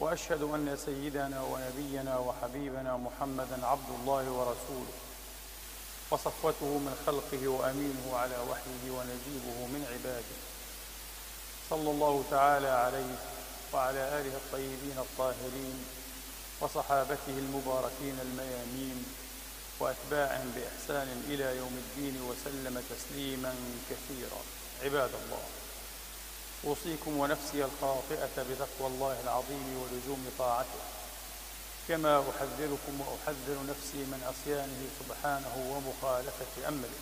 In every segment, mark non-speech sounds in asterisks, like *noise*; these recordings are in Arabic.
وأشهد أن سيدنا ونبينا وحبيبنا محمدا عبد الله ورسوله وصفوته من خلقه وأمينه على وحيه ونجيبه من عباده. صلى الله تعالى عليه وعلى آله الطيبين الطاهرين وصحابته المباركين الميامين واتباعهم بإحسان إلى يوم الدين وسلم تسليما كثيرا. عباد الله أوصيكم ونفسي الخاطئة بتقوى الله العظيم ولزوم طاعته كما أحذركم وأحذر نفسي من عصيانه سبحانه ومخالفة أمره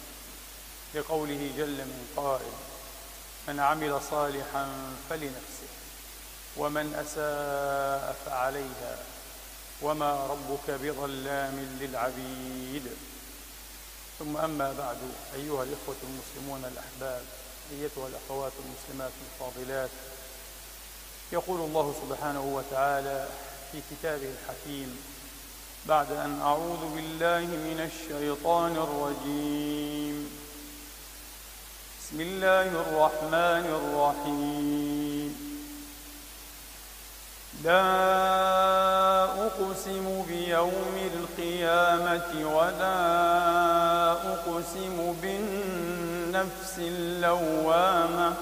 لقوله جل من قائل من عمل صالحا فلنفسه ومن أساء فعليها وما ربك بظلام للعبيد. ثم أما بعد أيها الإخوة المسلمون الأحباب ايتها الاخوات المسلمات الفاضلات. يقول الله سبحانه وتعالى في كتابه الحكيم بعد أن أعوذ بالله من الشيطان الرجيم. بسم الله الرحمن الرحيم. لا أقسم بيوم القيامة ولا أقسم بالنفس اللوامه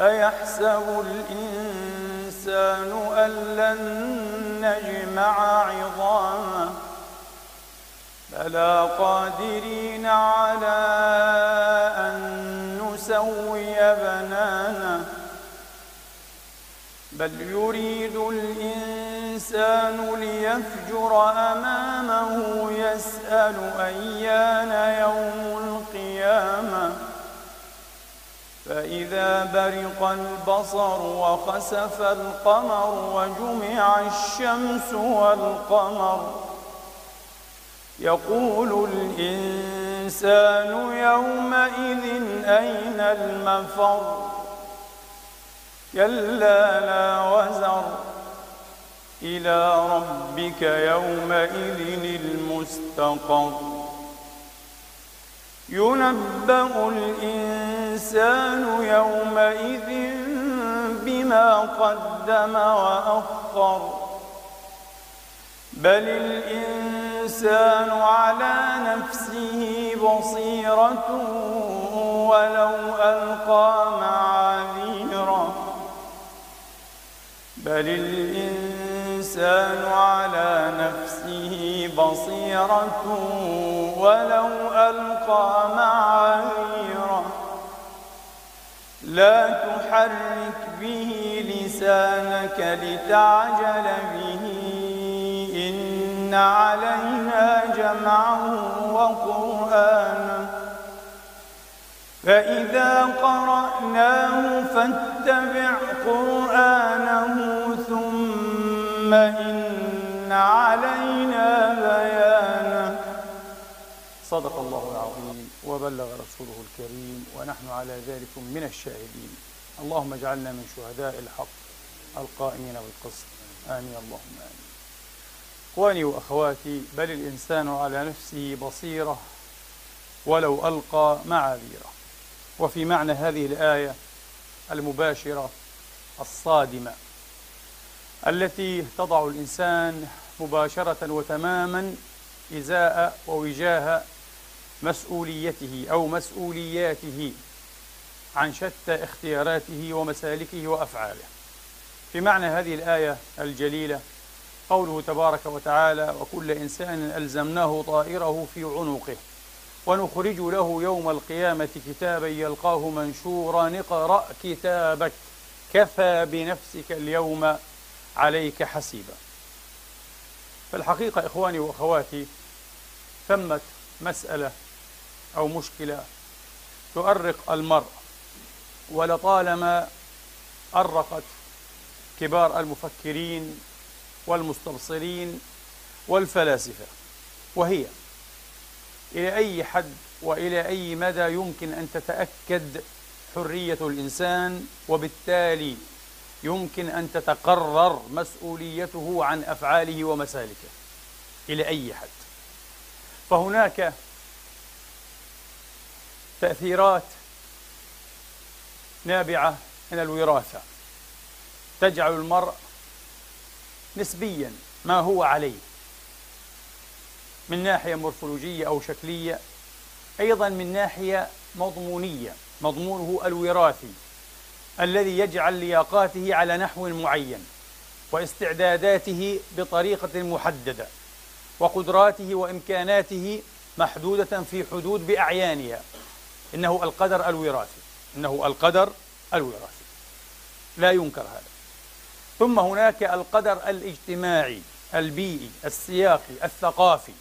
أيحسب الإنسان أن لن نجمع عظامه؟ بلى قادرين على أن نسوي بنانه. بل يريد الإنسان ليفجر أمامه يسأل أيان يوم القيامة. فإذا برق البصر وخسف القمر وجمع الشمس والقمر يقول الإنسان يومئذ أين المفر؟ كلا لا وزر. إلى ربك يومئذ المستقر. ينبأ الإنسان يومئذ بما قدم وأخر. بل الإنسان على نفسه بصيرة ولو ألقى معاذيره. بل الإنسان على نفسه بصيرة ولو ألقى معاذيره لا تحرك به لسانك لتعجل به. إن علينا جمعه وقرآنه. فإذا قرأناه فاتبع قرآنه ثم إن علينا بيانه. صدق الله العظيم وبلغ رسوله الكريم ونحن على ذلك من الشاهدين. اللهم اجعلنا من شهداء الحق القائمين بالقسط. آمين. اللهم آمين. إخواني وأخواتي بل الإنسان على نفسه بصيرة ولو ألقى معاذيره. وفي معنى هذه الآية المباشرة الصادمة التي تضع الإنسان مباشرة وتماما إزاء ووجاه مسؤوليته أو مسؤولياته عن شتى اختياراته ومسالكه وأفعاله. في معنى هذه الآية الجليلة قوله تبارك وتعالى وكل إنسان ألزمناه طائره في عنقه ونخرج له يوم القيامة كتابا يلقاه منشورا اقرأ كتابك كفى بنفسك اليوم عليك حسيبا. فالحقيقة إخواني وأخواتي ثمة مسألة أو مشكلة تؤرق المرء. ولطالما أرقت كبار المفكرين والمستبصرين والفلاسفة وهي إلى أي حد وإلى أي مدى يمكن أن تتأكد حرية الإنسان؟ وبالتالي يمكن أن تتقرر مسؤوليته عن أفعاله ومسالكه إلى أي حد. فهناك تأثيرات نابعة من الوراثة. تجعل المرء نسبيا ما هو عليه من ناحية مورفولوجية أو شكلية أيضا من ناحية مضمونية. مضمونه الوراثي الذي يجعل لياقاته على نحو معين واستعداداته بطريقة محددة وقدراته وإمكاناته محدودة في حدود بأعيانها. إنه القدر الوراثي. إنه القدر الوراثي. لا ينكر هذا. ثم هناك القدر الاجتماعي البيئي السياقي الثقافي.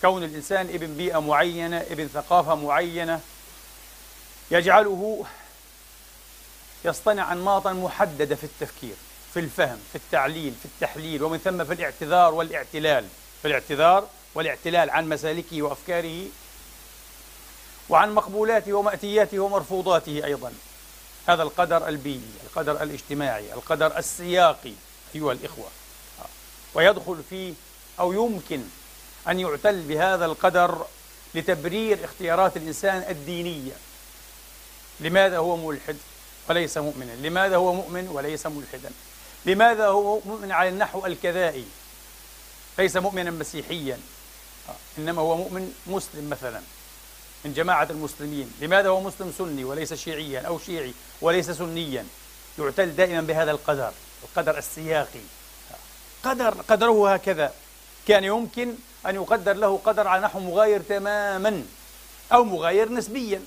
كون الإنسان ابن بيئة معينة ابن ثقافة معينة يجعله يصطنع أنماطا محددة في التفكير في الفهم في التعليل في التحليل ومن ثم في الاعتذار والاعتلال. في الاعتذار والاعتلال عن مسالكه وأفكاره وعن مقبولاته ومأتياته ومرفوضاته أيضا. هذا القدر البيئي القدر الاجتماعي القدر السياقي أيها الإخوة. ويدخل فيه أو يمكن أن يعتل بهذا القدر لتبرير اختيارات الإنسان الدينية. لماذا هو ملحد وليس مؤمنا؟ لماذا هو مؤمن وليس ملحدا؟ لماذا هو مؤمن على النحو الكذائي؟ ليس مؤمنا مسيحيا. إنما هو مؤمن مسلم مثلا. من جماعة المسلمين. لماذا هو مسلم سني وليس شيعيا أو شيعي وليس سنيا؟ يعتل دائما بهذا القدر القدر السياقي. قدر قدره هكذا. كان يمكن أن يقدر له قدر على نحو مغاير تماما أو مغاير نسبيا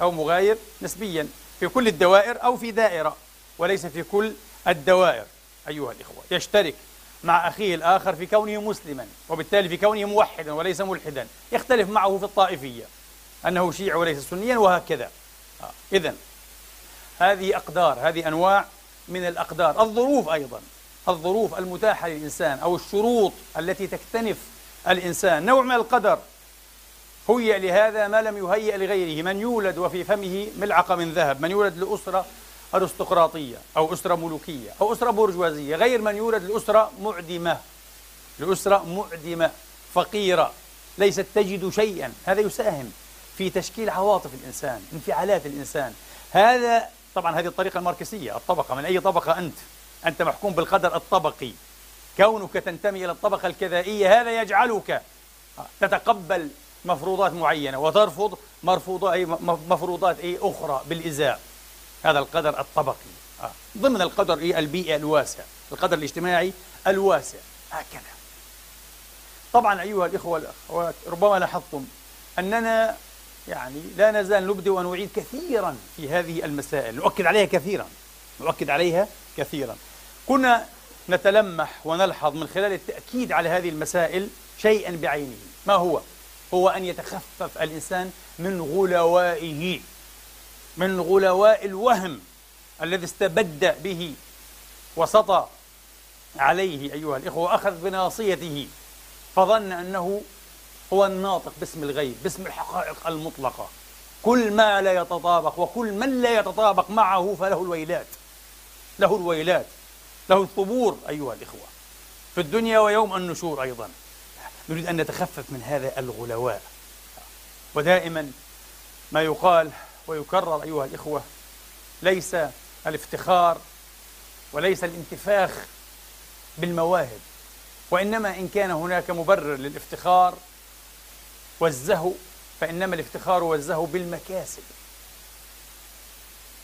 أو مغاير نسبيا في كل الدوائر أو في دائرة وليس في كل الدوائر. أيها الإخوة يشترك مع أخيه الآخر في كونه مسلما وبالتالي في كونه موحدا وليس ملحدا. يختلف معه في الطائفية. أنه شيعي وليس سنيا وهكذا. آه. إذا هذه أقدار هذه أنواع من الأقدار. الظروف أيضا الظروف المتاحة للإنسان أو الشروط التي تكتنف الإنسان. نوع من القدر هيئ لهذا ما لم يهيئ لغيره. من يولد وفي فمه ملعقة من ذهب من يولد لأسرة أرستقراطية أو أسرة ملوكية أو أسرة برجوازية. غير من يولد لأسرة معدمة لأسرة معدمة فقيرة ليست تجد شيئا. هذا يساهم في تشكيل عواطف الإنسان انفعالات الإنسان. هذا طبعا هذه الطريقة الماركسية الطبقة من أي طبقة أنت؟ أنت محكوم بالقدر الطبقي. كونك تنتمي إلى الطبقة الكذائية هذا يجعلك تتقبل مفروضات معينة وترفض مرفوضات مفروضات أي أخرى بالإزاء. هذا القدر الطبقي. ضمن القدر إيه؟ البيئي الواسع القدر الاجتماعي الواسع. هكذا. طبعا أيها الإخوة والأخوات ربما لاحظتم أننا يعني لا نزال نبدي ونعيد كثيرا في هذه المسائل. نؤكد عليها كثيرا. نؤكد عليها كثيرا. كنا نتلمح ونلحظ من خلال التأكيد على هذه المسائل شيئا بعينه. ما هو؟ هو أن يتخفف الإنسان من غلوائه من غلواء الوهم الذي استبد به وسطى عليه أيها الإخوة وأخذ بناصيته. فظن أنه هو الناطق باسم الغيب باسم الحقائق المطلقة. كل ما لا يتطابق وكل من لا يتطابق معه فله الويلات. له الويلات. له الثبور أيها الإخوة. في الدنيا ويوم النشور أيضا. نريد أن نتخفف من هذا الغلواء. ودائما ما يقال ويكرر أيها الإخوة ليس الافتخار وليس الانتفاخ بالمواهب وإنما إن كان هناك مبرر للافتخار والزهو فإنما الافتخار والزهو بالمكاسب.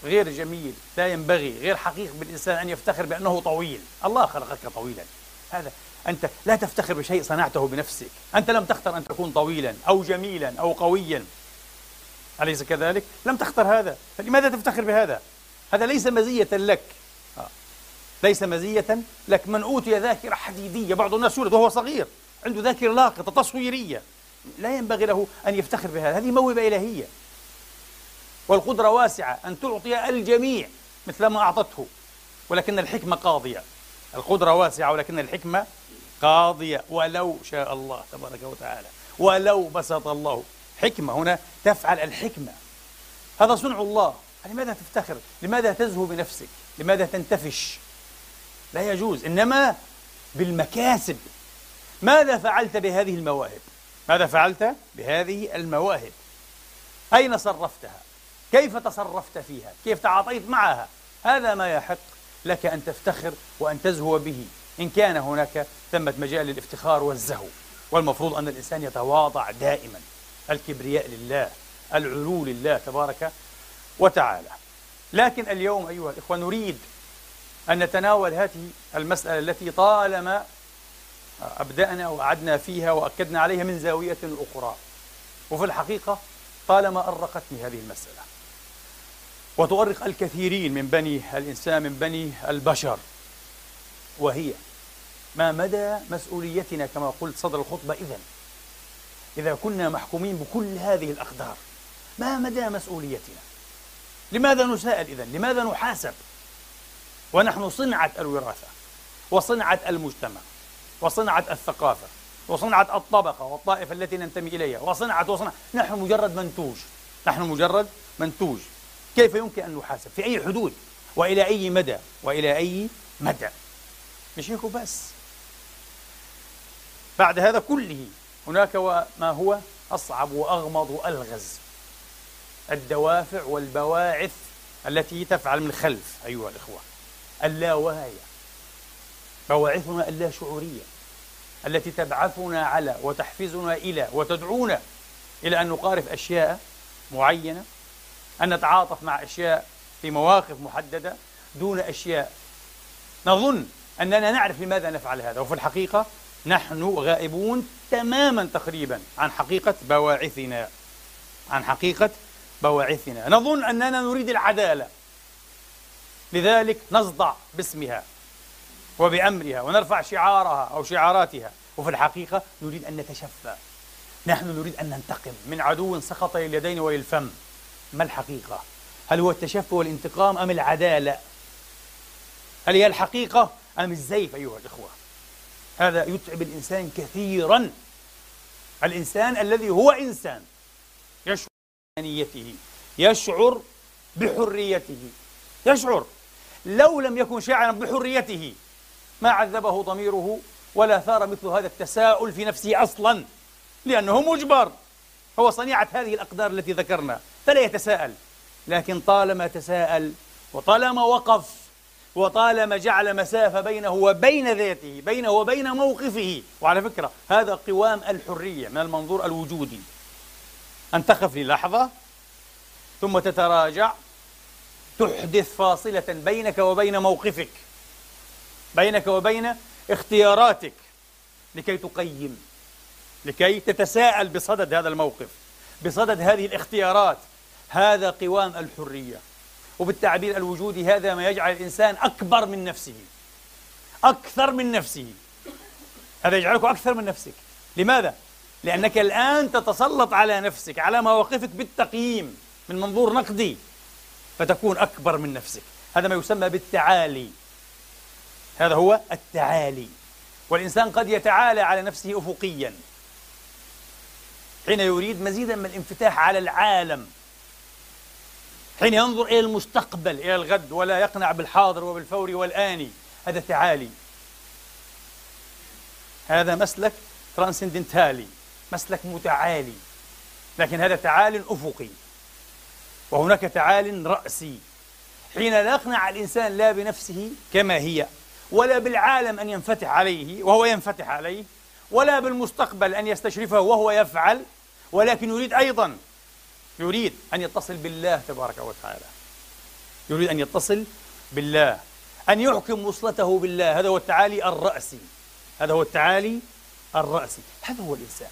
غير جميل لا ينبغي غير حقيق بالإنسان أن يفتخر بأنه طويل. الله خلقك طويلا. هذا أنت لا تفتخر بشيء صنعته بنفسك. أنت لم تختر أن تكون طويلا أو جميلا أو قويا. أليس كذلك؟ لم تختر هذا. فلماذا تفتخر بهذا؟ هذا ليس مزية لك. آه. ليس مزية لك. من أوتي ذاكرة حديدية بعض الناس يولد وهو صغير عنده ذاكرة لاقطة تصويرية. لا ينبغي له أن يفتخر بهذا. هذه موهبة إلهية. والقدرة واسعة أن تعطي الجميع مثل ما أعطته. ولكن الحكمة قاضية. القدرة واسعة ولكن الحكمة قاضية. ولو شاء الله تبارك وتعالى. ولو بسط الله. حكمة هنا تفعل الحكمة. هذا صنع الله. لماذا تفتخر؟ لماذا تزهو بنفسك؟ لماذا تنتفش؟ لا يجوز. إنما بالمكاسب. ماذا فعلت بهذه المواهب؟ ماذا فعلت بهذه المواهب؟ أين صرفتها؟ كيف تصرفت فيها؟ كيف تعاطيت معها؟ هذا ما يحق لك أن تفتخر وأن تزهو به إن كان هناك ثمة مجال للافتخار والزهو والمفروض أن الإنسان يتواضع دائما الكبرياء لله العلو لله تبارك وتعالى لكن اليوم أيها الإخوة نريد أن نتناول هذه المسألة التي طالما أبدأنا وأعدنا فيها وأكدنا عليها من زاوية أخرى. وفي الحقيقة طالما أرقتني هذه المسألة. وتؤرق الكثيرين من بني الإنسان من بني البشر. وهي ما مدى مسؤوليتنا كما قلت صدر الخطبة إذا إذا كنا محكومين بكل هذه الأقدار ما مدى مسؤوليتنا؟ لماذا نسائل إذا لماذا نحاسب؟ ونحن صنعة الوراثة وصنعة المجتمع. وصنعة الثقافة وصنعة الطبقة والطائفة التي ننتمي إليها وصنعة وصنعة نحن مجرد منتوج نحن مجرد منتوج. كيف يمكن أن نحاسب؟ في أي حدود؟ وإلى أي مدى؟ وإلى أي مدى؟ مش هيك بس بعد هذا كله هناك ما هو أصعب وأغمض وألغز الدوافع والبواعث التي تفعل من الخلف أيها الإخوة اللاواعية بواعثنا اللا شعورية التي تبعثنا على وتحفزنا إلى وتدعونا إلى أن نقارف أشياء معينة أن نتعاطف مع أشياء في مواقف محددة دون أشياء. نظن أننا نعرف لماذا نفعل هذا وفي الحقيقة نحن غائبون تماما تقريبا عن حقيقة بواعثنا عن حقيقة بواعثنا. نظن أننا نريد العدالة لذلك نصدع باسمها. وبأمرها ونرفع شعارها أو شعاراتها وفي الحقيقة نريد أن نتشفى نحن نريد أن ننتقم من عدو سقط لليدين وللفم ما الحقيقة؟ هل هو التشفي والانتقام أم العدالة؟ هل هي الحقيقة أم الزيف أيها الإخوة؟ هذا يتعب الإنسان كثيرا الإنسان الذي هو إنسان يشعر بإنسانيته يشعر بحريته يشعر لو لم يكن شاعرا بحريته ما عذبه ضميره ولا ثار مثل هذا التساؤل في نفسه أصلا لأنه مجبر. هو صنيعة هذه الأقدار التي ذكرنا فلا يتساءل. لكن طالما تساءل وطالما وقف وطالما جعل مسافة بينه وبين ذاته بينه وبين موقفه. وعلى فكرة هذا قوام الحرية من المنظور الوجودي. أن تقف للحظة ثم تتراجع تحدث فاصلة بينك وبين موقفك. بينك وبين اختياراتك لكي تقيم لكي تتساءل بصدد هذا الموقف بصدد هذه الاختيارات. هذا قوام الحرية وبالتعبير الوجودي هذا ما يجعل الإنسان أكبر من نفسه أكثر من نفسه. هذا يجعلك أكثر من نفسك. لماذا؟ لأنك الآن تتسلط على نفسك على مواقفك بالتقييم من منظور نقدي فتكون أكبر من نفسك. هذا ما يسمى بالتعالي. هذا هو التعالي. والإنسان قد يتعالى على نفسه أفقيا. حين يريد مزيدا من الانفتاح على العالم. حين ينظر إلى المستقبل إلى الغد ولا يقنع بالحاضر وبالفور والآني. هذا تعالي. هذا مسلك ترانسندنتالي مسلك متعالي. لكن هذا تعال أفقي. وهناك تعال رأسي. حين لا يقنع الإنسان لا بنفسه كما هي. ولا بالعالم أن ينفتح عليه وهو ينفتح عليه ولا بالمستقبل أن يستشرفه وهو يفعل ولكن يريد أيضا يريد أن يتصل بالله تبارك وتعالى. يريد أن يتصل بالله أن يحكم وصلته بالله. هذا هو التعالي الرأسي. هذا هو التعالي الرأسي. هذا هو الإنسان.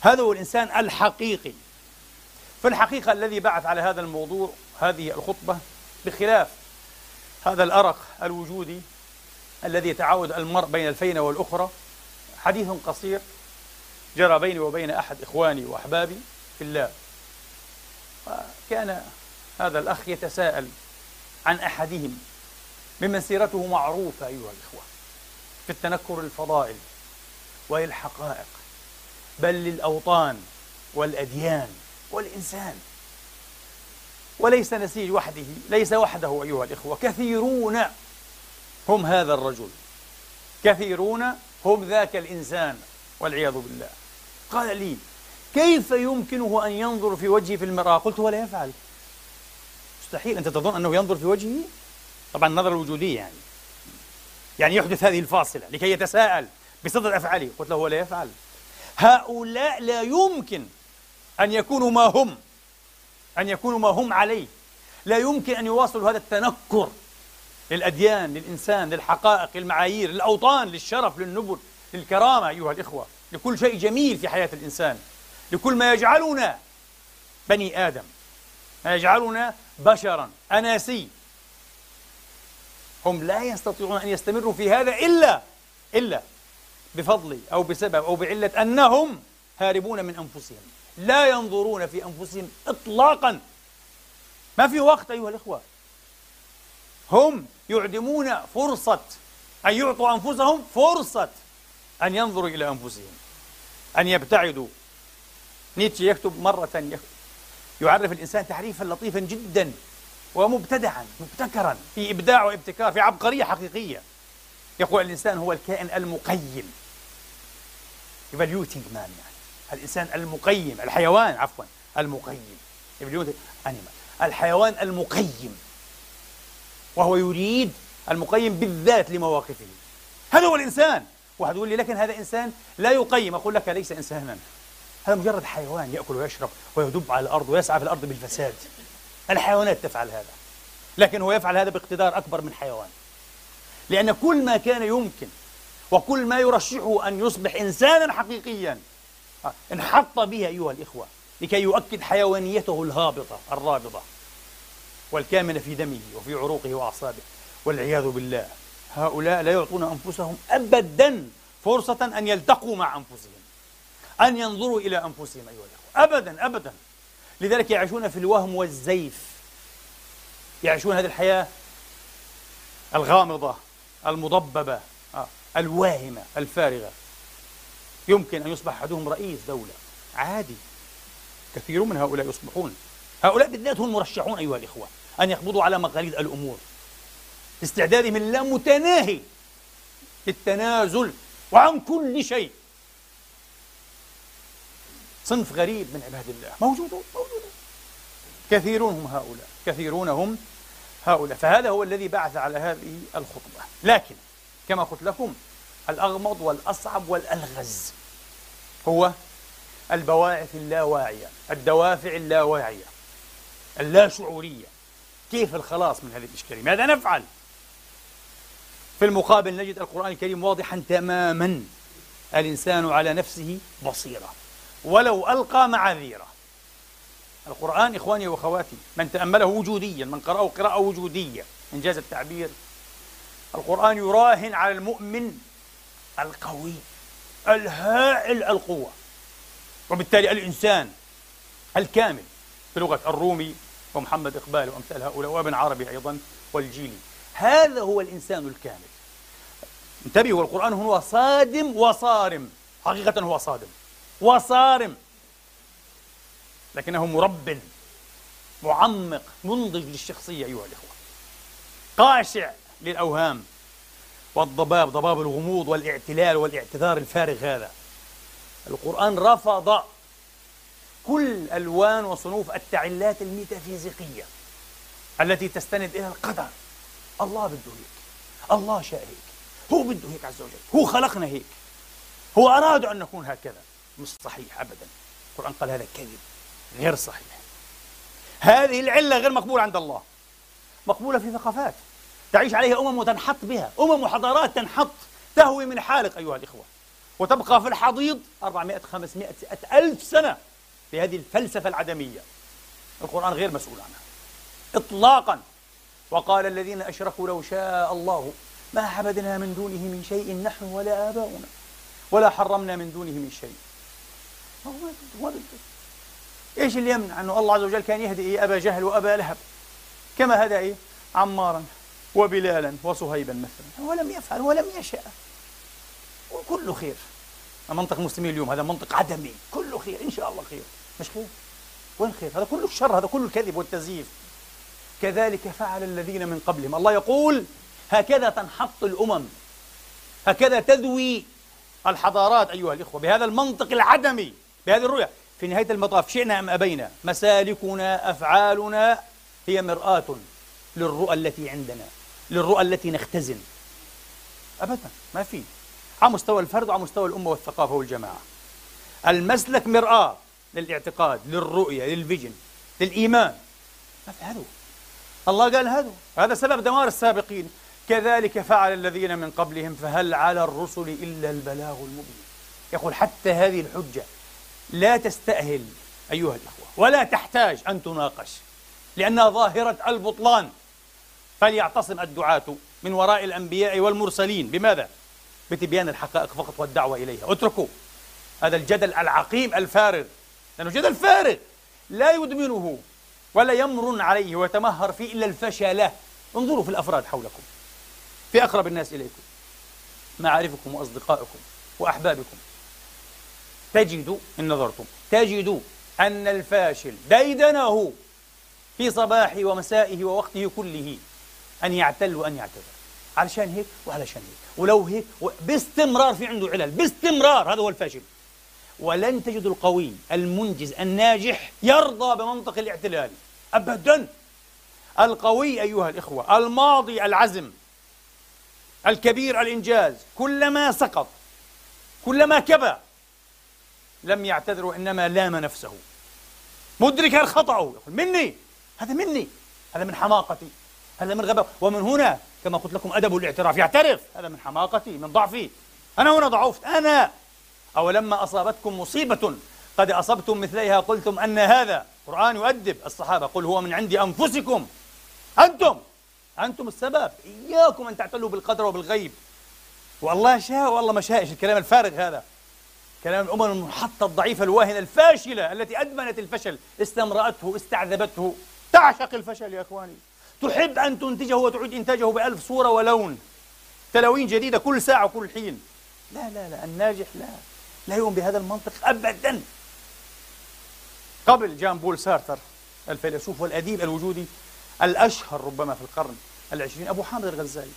هذا هو الإنسان الحقيقي. في الحقيقة الذي بعث على هذا الموضوع هذه الخطبة بخلاف هذا الأرق الوجودي الذي يتعاود المرء بين الفينة والأخرى حديث قصير جرى بيني وبين أحد إخواني وأحبابي في الله. كان هذا الأخ يتساءل عن أحدهم ممن سيرته معروفة أيها الإخوة في التنكر الفضائل وللحقائق بل للأوطان والأديان والإنسان. وليس نسيج وحده ليس وحده أيها الإخوة كثيرون هم هذا الرجل. كثيرون هم ذاك الإنسان والعياذ بالله. قال لي كيف يمكنه أن ينظر في وجهي في المرآة؟ قلت ولا يفعل. مستحيل. أنت تظن أنه ينظر في وجهه؟ طبعا النظرة الوجودية يعني. يعني يحدث هذه الفاصلة لكي يتساءل بصدد أفعاله. قلت له ولا يفعل. هؤلاء لا يمكن أن يكونوا ما هم أن يكونوا ما هم عليه. لا يمكن أن يواصلوا هذا التنكر. للأديان للإنسان للحقائق للمعايير للأوطان للشرف للنبل للكرامة أيها الإخوة. لكل شيء جميل في حياة الإنسان. لكل ما يجعلنا بني آدم. ما يجعلنا بشرا أناسي. هم لا يستطيعون أن يستمروا في هذا إلا إلا بفضل أو بسبب أو بعلة أنهم هاربون من أنفسهم. لا ينظرون في أنفسهم إطلاقا. ما في وقت أيها الإخوة. هم يعدمون فرصة أن يعطوا أنفسهم فرصة أن ينظروا إلى أنفسهم أن يبتعدوا. نيتشه يكتب مرة يعرف الإنسان تعريفا لطيفا جدا ومبتدعا مبتكرا في إبداع وابتكار في عبقرية حقيقية. يقول الإنسان هو الكائن المقيم. Evaluating man يعني. الإنسان المقيم الحيوان عفوا المقيم. الحيوان المقيم. وهو يريد المقيم بالذات لمواقفه. هذا هو الإنسان؟ واحد يقول لي لكن هذا إنسان لا يقيم. أقول لك ليس إنسانا. هذا مجرد حيوان يأكل ويشرب ويدب على الأرض ويسعى في الأرض بالفساد. الحيوانات تفعل هذا لكن هو يفعل هذا باقتدار أكبر من حيوان. لأن كل ما كان يمكن وكل ما يرشحه أن يصبح إنسانا حقيقيا آه، انحط به أيها الإخوة لكي يؤكد حيوانيته الهابطة الرابضة والكامنة في دمه وفي عروقه وأعصابه والعياذ بالله. هؤلاء لا يعطون أنفسهم أبدا فرصة أن يلتقوا مع أنفسهم أن ينظروا إلى أنفسهم أيها الأخوة. أبدا أبدا. لذلك يعيشون في الوهم والزيف. يعيشون هذه الحياة الغامضة المضببة آه، الواهمة الفارغة. يمكن أن يصبح أحدهم رئيس دولة. عادي. كثير من هؤلاء يصبحون. هؤلاء بالذات هم المرشحون أيها الإخوة أن يقبضوا على مقاليد الأمور. استعدادهم اللامتناهي للتنازل وعن كل شيء. صنف غريب من عباد الله. موجودون موجودون كثيرون هم هؤلاء كثيرون هم هؤلاء. فهذا هو الذي بعث على هذه الخطبة. لكن كما قلت لكم الأغمض والأصعب والألغز هو البواعث اللاواعية الدوافع اللاواعية. اللاشعورية كيف الخلاص من هذه الإشكالية؟ ماذا نفعل؟ في المقابل نجد القرآن الكريم واضحا تماما. الإنسان على نفسه بصيرة. ولو ألقى معاذيره. القرآن إخواني وأخواتي من تأمله وجوديا من قرأه قراءة وجودية إنجاز التعبير. القرآن يراهن على المؤمن القوي الهائل القوة. وبالتالي الإنسان الكامل بلغة الرومي ومحمد إقبال وأمثال هؤلاء وابن عربي أيضا والجيلي. هذا هو الإنسان الكامل. انتبهوا القرآن هو صادم وصارم. حقيقة هو صادم وصارم. لكنه مرب معمق منضج للشخصية أيها الإخوة. قاشع للأوهام والضباب ضباب الغموض والاعتلال والاعتذار الفارغ هذا. القرآن رفض كل ألوان وصنوف التعلات الميتافيزيقية التي تستند إلى القدر. الله بده هيك. الله شاء هيك. هو بده هيك عز وجل. هو خلقنا هيك. هو أراد أن نكون هكذا. مش صحيح أبدا. القرآن قال هذا كذب. غير صحيح. هذه العلة غير مقبولة عند الله. مقبولة في ثقافات. تعيش عليها أمم وتنحط بها. أمم وحضارات تنحط. تهوي من حالق أيها الإخوة. وتبقى في الحضيض 400 500 ألف سنة. بهذه الفلسفة العدمية. القرآن غير مسؤول عنها. إطلاقا. وقال الذين أشركوا لو شاء الله ما عبدنا من دونه من شيء نحن ولا آباؤنا. ولا حرمنا من دونه من شيء. ما بده. إيش اللي يمنع أنه الله عز وجل كان يهدي إيه؟ أبا جهل وأبا لهب. كما هدى إيه؟ عمارا وبلالا وصهيبا مثلا. ولم يفعل ولم يشاء وكل خير. منطق المسلمين اليوم هذا منطق عدمي. كله خير. إن شاء الله خير. مش خير وين خير هذا كله الشر هذا كله الكذب والتزييف. كذلك فعل الذين من قبلهم. الله يقول هكذا تنحط الأمم هكذا تذوي الحضارات أيها الإخوة بهذا المنطق العدمي بهذه الرؤية. في نهاية المطاف شئنا أم أبينا؟ مسالكنا أفعالنا هي مرآة للرؤى التي عندنا للرؤى التي نختزن. أبدا ما في. على مستوى الفرد وعلى مستوى الأمة والثقافة والجماعة. المسلك مرآة. للاعتقاد للرؤية للفيجن للإيمان. ما في هذا. الله قال هذا. هذا سبب دمار السابقين. كذلك فعل الذين من قبلهم فهل على الرسل إلا البلاغ المبين. يقول حتى هذه الحجة لا تستأهل أيها الإخوة ولا تحتاج أن تناقش لأنها ظاهرة البطلان. فليعتصم الدعاة من وراء الأنبياء والمرسلين. بماذا؟ بتبيان الحقائق فقط والدعوة إليها. اتركوا هذا الجدل العقيم الفارغ. لأنه جدل فارغ. لا يدمنه ولا يمر عليه ويتمهر فيه إلا الفشل. انظروا في الأفراد حولكم. في أقرب الناس إليكم. معارفكم وأصدقائكم وأحبابكم. تجدوا إن نظرتم تجدوا أن الفاشل ديدنه في صباحه ومسائه ووقته كله أن يعتل وأن يعتذر. علشان هيك وعلشان هيك. ولو هيك. باستمرار في عنده علل. باستمرار. هذا هو الفاشل. ولن تجد القوي المنجز الناجح يرضى بمنطق الاعتلال. أبدا. القوي أيها الإخوة الماضي العزم الكبير الإنجاز كلما سقط كلما كبى لم يعتذر وإنما لام نفسه. مدركا خطأه يقول مني هذا مني هذا من حماقتي هذا من غباء. ومن هنا كما قلت لكم أدب الاعتراف يعترف هذا من حماقتي من ضعفي. أنا هنا ضعفت أنا أو لما أصابتكم مصيبة قد أصبتم مثليها قلتم أن هذا قرآن يؤدب. الصحابة قل هو من عند أنفسكم. أنتم أنتم السبب. إياكم أن تعتلوا بالقدر وبالغيب. والله شاء والله ما شاء. الكلام الفارغ هذا. كلام الأمم المنحطة الضعيفة الواهنة الفاشلة التي أدمنت الفشل. استمرأته استعذبته. تعشق الفشل يا إخواني. تحب أن تنتجه وتعيد إنتاجه بألف صورة ولون. تلوين جديدة كل ساعة وكل حين. لا لا لا. الناجح لا. لا يؤمن بهذا المنطق أبدا. قبل جان بول سارتر الفيلسوف والأديب الوجودي الأشهر ربما في القرن العشرين أبو حامد الغزالي.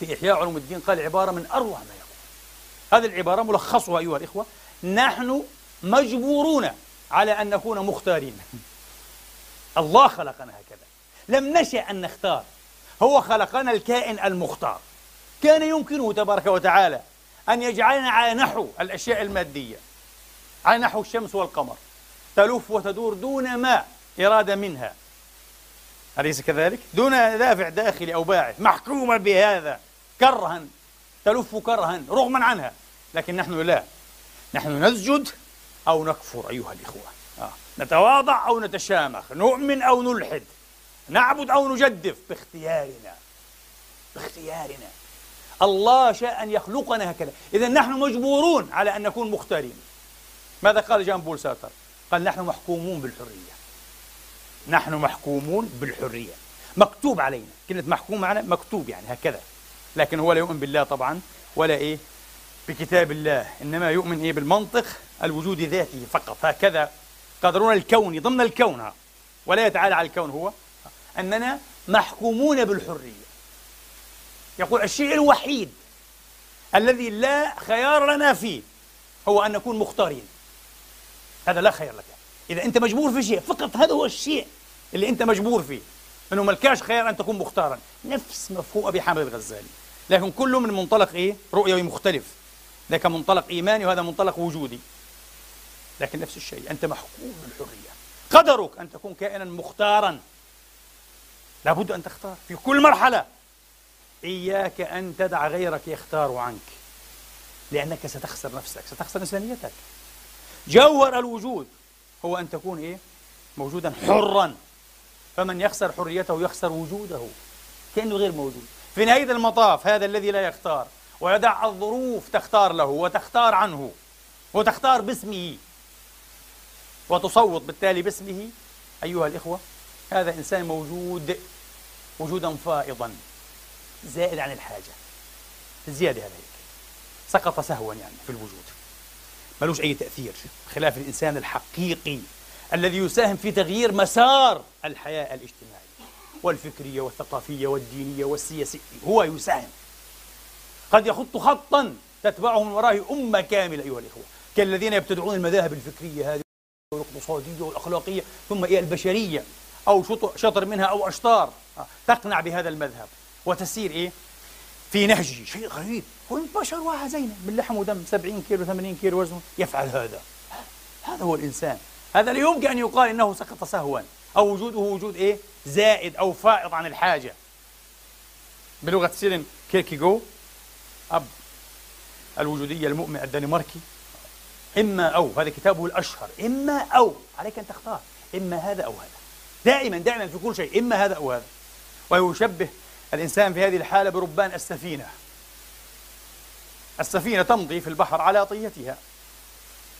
في إحياء علوم الدين قال عبارة من أروع ما يقول. هذه العبارة ملخصها أيها الإخوة. نحن مجبورون على أن نكون مختارين. *laughs* الله خلقنا هكذا. لم نشأ أن نختار. هو خلقنا الكائن المختار. كان يمكنه تبارك وتعالى أن يجعلنا على نحو الأشياء المادية. على نحو الشمس والقمر. تلف وتدور دون ما إرادة منها. أليس كذلك؟ دون دافع داخلي أو باعث. محكومة بهذا. كرها. تلف كرها رغما عنها. لكن نحن لا. نحن نسجد أو نكفر أيها الإخوة. آه. نتواضع أو نتشامخ. نؤمن أو نلحد. نعبد أو نجدف. باختيارنا. باختيارنا. الله شاء أن يخلقنا هكذا. إذا نحن مجبورون على أن نكون مختارين. ماذا قال جان بول ساتر؟ قال نحن محكومون بالحرية. نحن محكومون بالحرية. مكتوب علينا. كلمة محكوم معنا مكتوب يعني هكذا. لكن هو لا يؤمن بالله طبعا ولا إيه؟ بكتاب الله. إنما يؤمن إيه؟ بالمنطق الوجود ذاته فقط. هكذا قدرون الكون ضمن الكون. ولا يتعالى على الكون هو أننا محكومون بالحرية. يقول الشيء الوحيد الذي لا خيار لنا فيه هو أن نكون مختارين. هذا لا خير لك. إذا أنت مجبور في شيء فقط هذا هو الشيء اللي أنت مجبور فيه. أنه ملكاش خيار أن تكون مختارا. نفس مفهوم أبي حامد الغزالي. لكن كله من منطلق إيه؟ رؤيوي مختلف. ذاك منطلق إيماني وهذا منطلق وجودي. لكن نفس الشيء أنت محكوم بالحرية. قدرك أن تكون كائنا مختارا. لابد أن تختار في كل مرحلة. إياك أن تدع غيرك يختار عنك. لأنك ستخسر نفسك ستخسر إنسانيتك. جوهر الوجود. هو أن تكون إيه؟ موجودا حرا. فمن يخسر حريته يخسر وجوده. كأنه غير موجود. في نهاية المطاف هذا الذي لا يختار. ويدع الظروف تختار له وتختار عنه وتختار باسمه. وتصوت بالتالي باسمه. أيها الإخوة هذا إنسان موجود وجودا فائضا. زائد عن الحاجة. زيادة هذا هيك. سقط سهوا يعني في الوجود. ملوش أي تأثير. خلاف الإنسان الحقيقي الذي يساهم في تغيير مسار الحياة الاجتماعية والفكرية والثقافية والدينية والسياسية. هو يساهم. قد يخط خطا تتبعه من ورائه أمة كاملة أيها الإخوة. كالذين يبتدعون المذاهب الفكرية هذه والإقتصادية والأخلاقية ثم إلى البشرية أو شطر منها أو أشطار. تقنع بهذا المذهب. وتسير إيه؟ في نهجه شيء غريب. هو البشر واحد زينا من لحم ودم 70 كيلو 80 كيلو وزنه. يفعل هذا. هذا هو الإنسان. هذا لا يمكن أن يقال إنه سقط سهوا. أو وجوده وجود إيه؟ زائد أو فائض عن الحاجة. بلغة سورين كيركيغور أب الوجودية المؤمن الدنماركي إما أو هذا كتابه الأشهر. إما أو. عليك أن تختار. إما هذا أو هذا. دائما دائما في كل شيء. إما هذا أو هذا. ويشبه الإنسان في هذه الحالة بربان السفينة. السفينة تمضي في البحر على طيتها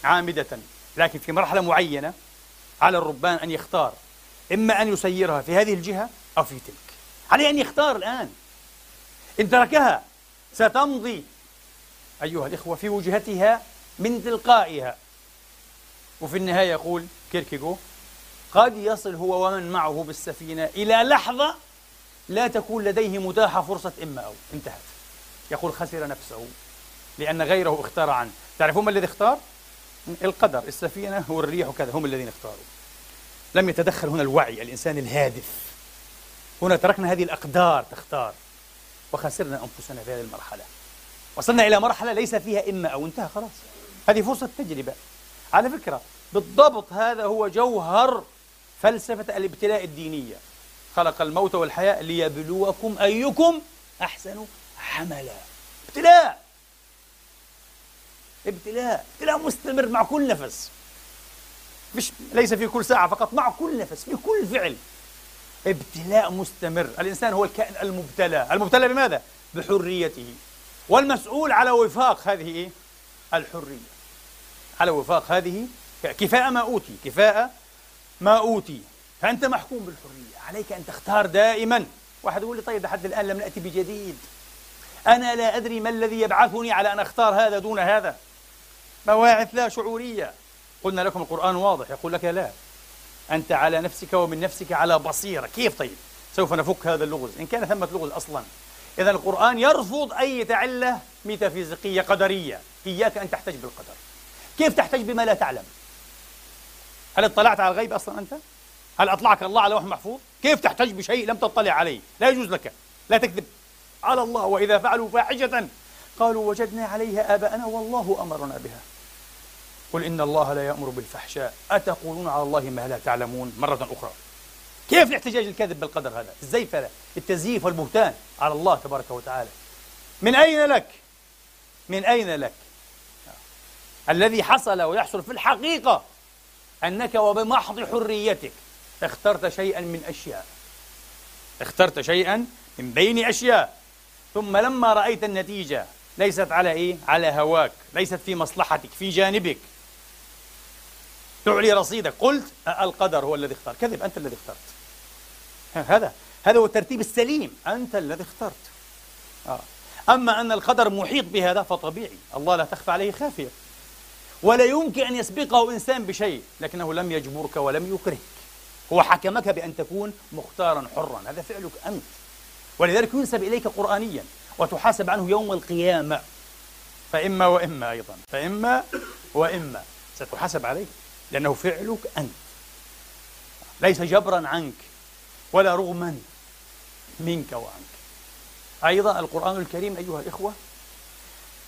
عامدة لكن في مرحلة معينة على الربان أن يختار إما أن يسيرها في هذه الجهة أو في تلك. عليه أن يختار الآن. إن تركها ستمضي أيها الإخوة في وجهتها من تلقائها. وفي النهاية يقول كيركيغو قد يصل هو ومن معه بالسفينة إلى لحظة لا تكون لديه متاحة فرصة إما أو انتهت. يقول خسر نفسه لأن غيره اختار عنه. تعرفون ما الذي اختار؟ القدر السفينة والريح وكذا هم الذين اختاروا. لم يتدخل هنا الوعي الإنسان الهادف. هنا تركنا هذه الأقدار تختار. وخسرنا أنفسنا في هذه المرحلة. وصلنا إلى مرحلة ليس فيها إما أو انتهى خلاص. هذه فرصة تجربة. على فكرة بالضبط هذا هو جوهر فلسفة الابتلاء الدينية. خلق الموت والحياة ليبلوكم أيكم أحسن عملا. ابتلاء. ابتلاء. ابتلاء مستمر مع كل نفس. مش ليس في كل ساعة فقط مع كل نفس في كل فعل. ابتلاء مستمر. الإنسان هو الكائن المبتلى. المبتلى بماذا؟ بحريته. والمسؤول على وفاق هذه إيه؟ الحرية. على وفاق هذه كفاءة ما أوتي. كفاءة ما أوتي. فأنت محكوم بالحرية. عليك أن تختار دائما. واحد يقول لي طيب لحد الآن لم نأتي بجديد. أنا لا أدري ما الذي يبعثني على أن أختار هذا دون هذا. مواعث لا شعورية. قلنا لكم القرآن واضح. يقول لك لا. أنت على نفسك ومن نفسك على بصيرة. كيف طيب؟ سوف نفك هذا اللغز. إن كان ثمة لغز أصلا. إذا القرآن يرفض أي علة ميتافيزيقية قدرية. إياك أن تحتج بالقدر. كيف تحتج بما لا تعلم؟ هل اطلعت على الغيب أصلا أنت؟ هل أطلعك الله على لوح محفوظ؟ كيف تحتج بشيء لم تطلع عليه؟ لا يجوز لك لا تكذب. على الله وإذا فعلوا فاحشة قالوا وجدنا عليها آباءنا والله أمرنا بها. قل إن الله لا يأمر بالفحشاء. أتقولون على الله ما لا تعلمون؟ مرة أخرى. كيف الاحتجاج الكذب بالقدر هذا؟ الزيف هذا التزييف والبهتان على الله تبارك وتعالى. من أين لك؟ من أين لك؟ الذي حصل ويحصل في الحقيقة أنك وبمحض حريتك اخترت شيئا من أشياء. اخترت شيئا من بين أشياء. ثم لما رأيت النتيجة ليست على إيه؟ على هواك. ليست في مصلحتك في جانبك. تعلي رصيدك. قلت القدر هو الذي اختار كذب أنت الذي اخترت. هذا هذا هو الترتيب السليم. أنت الذي اخترت. آه. أما أن القدر محيط بهذا فطبيعي. الله لا تخفى عليه خافية. ولا يمكن أن يسبقه إنسان بشيء لكنه لم يجبرك ولم يكرهك. هو حكمك بأن تكون مختارا حرا. هذا فعلك أنت. ولذلك ينسب إليك قرآنيا وتحاسب عنه يوم القيامة. فإما وإما أيضا. فإما وإما. ستحاسب عليه. لأنه فعلك أنت. ليس جبرا عنك ولا رغما منك وعنك. أيضا القرآن الكريم أيها الإخوة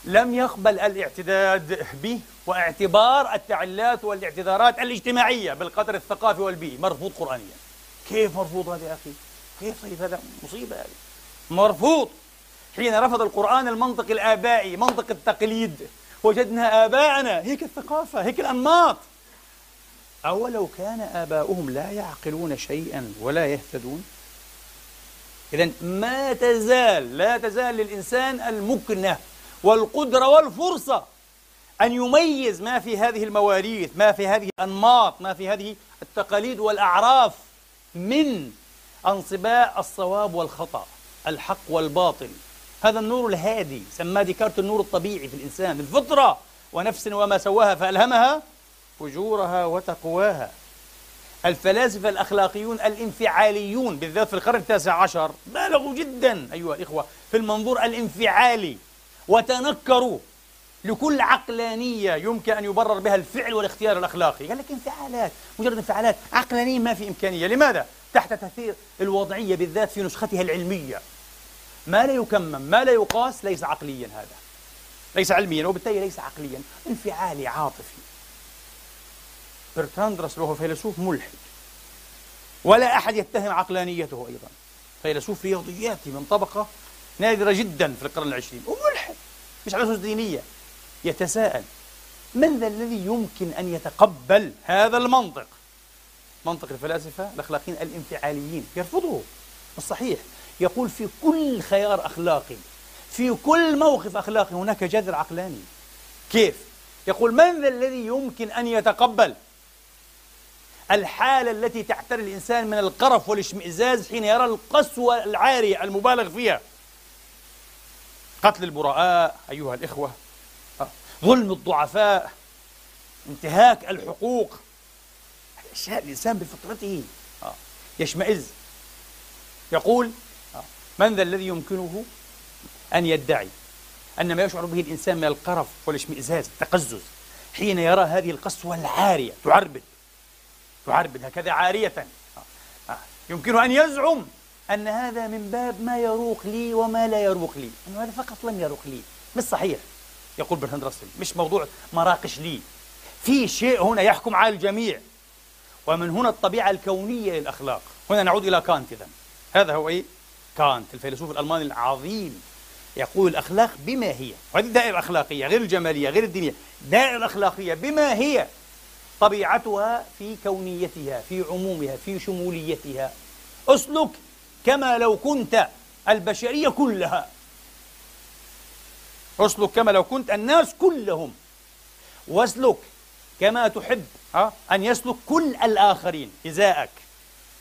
لم يقبل الاعتداد به واعتبار التعلات والاعتذارات الاجتماعية بالقدر الثقافي والبيئي مرفوض قرآنيا. كيف مرفوض هذا يا أخي؟ كيف طيب هذا؟ مصيبة هذه. مرفوض. حين رفض القرآن المنطق الآبائي منطق التقليد وجدنا آباءنا هيك الثقافة هيك الأنماط. أولو كان آباؤهم لا يعقلون شيئا ولا يهتدون؟ إذا ما تزال لا تزال للإنسان المكنة والقدرة والفرصة أن يميز ما في هذه المواريث ما في هذه الأنماط ما في هذه التقاليد والأعراف من انصباء الصواب والخطأ الحق والباطل. هذا النور الهادي سماه ديكارت النور الطبيعي في الإنسان الفطرة ونفس وما سواها فألهمها فجورها وتقواها. الفلاسفة الأخلاقيون الانفعاليون بالذات في القرن التاسع عشر بالغوا جدا أيها الإخوة في المنظور الانفعالي. وتنكروا. لكل عقلانية يمكن أن يبرر بها الفعل والاختيار الأخلاقي. قال لك انفعالات مجرد انفعالات. عقلانية ما في إمكانية. لماذا؟ تحت تأثير الوضعية بالذات في نسختها العلمية. ما لا يكمم ما لا يقاس ليس عقليا هذا. ليس علميا وبالتالي ليس عقليا. انفعالي عاطفي. برتراند راسل وهو فيلسوف ملحد. ولا أحد يتهم عقلانيته أيضا. فيلسوف رياضياتي من طبقة نادرة جدا في القرن العشرين. وملحد مش على أسس دينية. يتساءل. من ذا الذي يمكن أن يتقبل هذا المنطق؟ منطق الفلاسفة الأخلاقيين الانفعاليين. يرفضه. الصحيح. يقول في كل خيار أخلاقي في كل موقف أخلاقي هناك جذر عقلاني. كيف؟ يقول من ذا الذي يمكن أن يتقبل الحالة التي تعتري الإنسان من القرف والاشمئزاز حين يرى القسوة العارية المبالغ فيها؟ قتل البراء أيها الإخوة ظلم الضعفاء انتهاك الحقوق أشياء الإنسان بفطرته آه. يشمئز يقول آه. من ذا الذي يمكنه أن يدعي أن ما يشعر به الإنسان من القرف والاشمئزاز التقزز حين يرى هذه القسوة العارية تعربد تعربد هكذا عارية آه. يمكنه أن يزعم أن هذا من باب ما يروق لي وما لا يروق لي. أنه هذا فقط لم يروق لي. مش صحيح. يقول برهند راسل مش موضوع مراقش لي. في شيء هنا يحكم على الجميع. ومن هنا الطبيعة الكونية للأخلاق. هنا نعود إلى كانت إذن. هذا هو إيه؟ كانت الفيلسوف الألماني العظيم. يقول الأخلاق بما هي. وهذه الدائرة الأخلاقية غير الجمالية غير الدينية. دائرة الأخلاقية بما هي. طبيعتها في كونيتها في عمومها في شموليتها. أسلك كما لو كنت البشرية كلها. أسلك كما لو كنت الناس كلهم. واسلك كما تحب أن يسلك كل الآخرين إزاءك.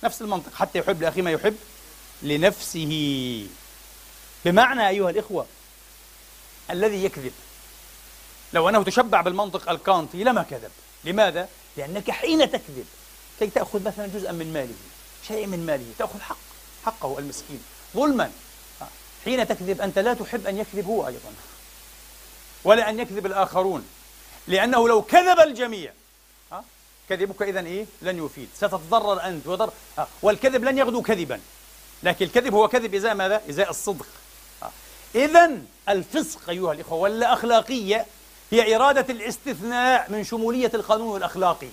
نفس المنطق حتى يحب لأخيه ما يحب لنفسه. بمعنى أيها الإخوة الذي يكذب. لو أنه تشبع بالمنطق الكانطي لما كذب. لماذا؟ لأنك حين تكذب كي تأخذ مثلا جزءا من ماله شيء من ماله تأخذ حق حقه المسكين. ظلما. حين تكذب أنت لا تحب أن يكذب هو أيضا. ولا أن يكذب الآخرون. لأنه لو كذب الجميع كذبك إذا إيه؟ لن يفيد. ستتضرر أنت وضر والكذب لن يغدو كذبا. لكن الكذب هو كذب إزاء ماذا؟ إزاء الصدق. إذا الفسق أيها الإخوة ولا أخلاقية هي إرادة الاستثناء من شمولية القانون الأخلاقي.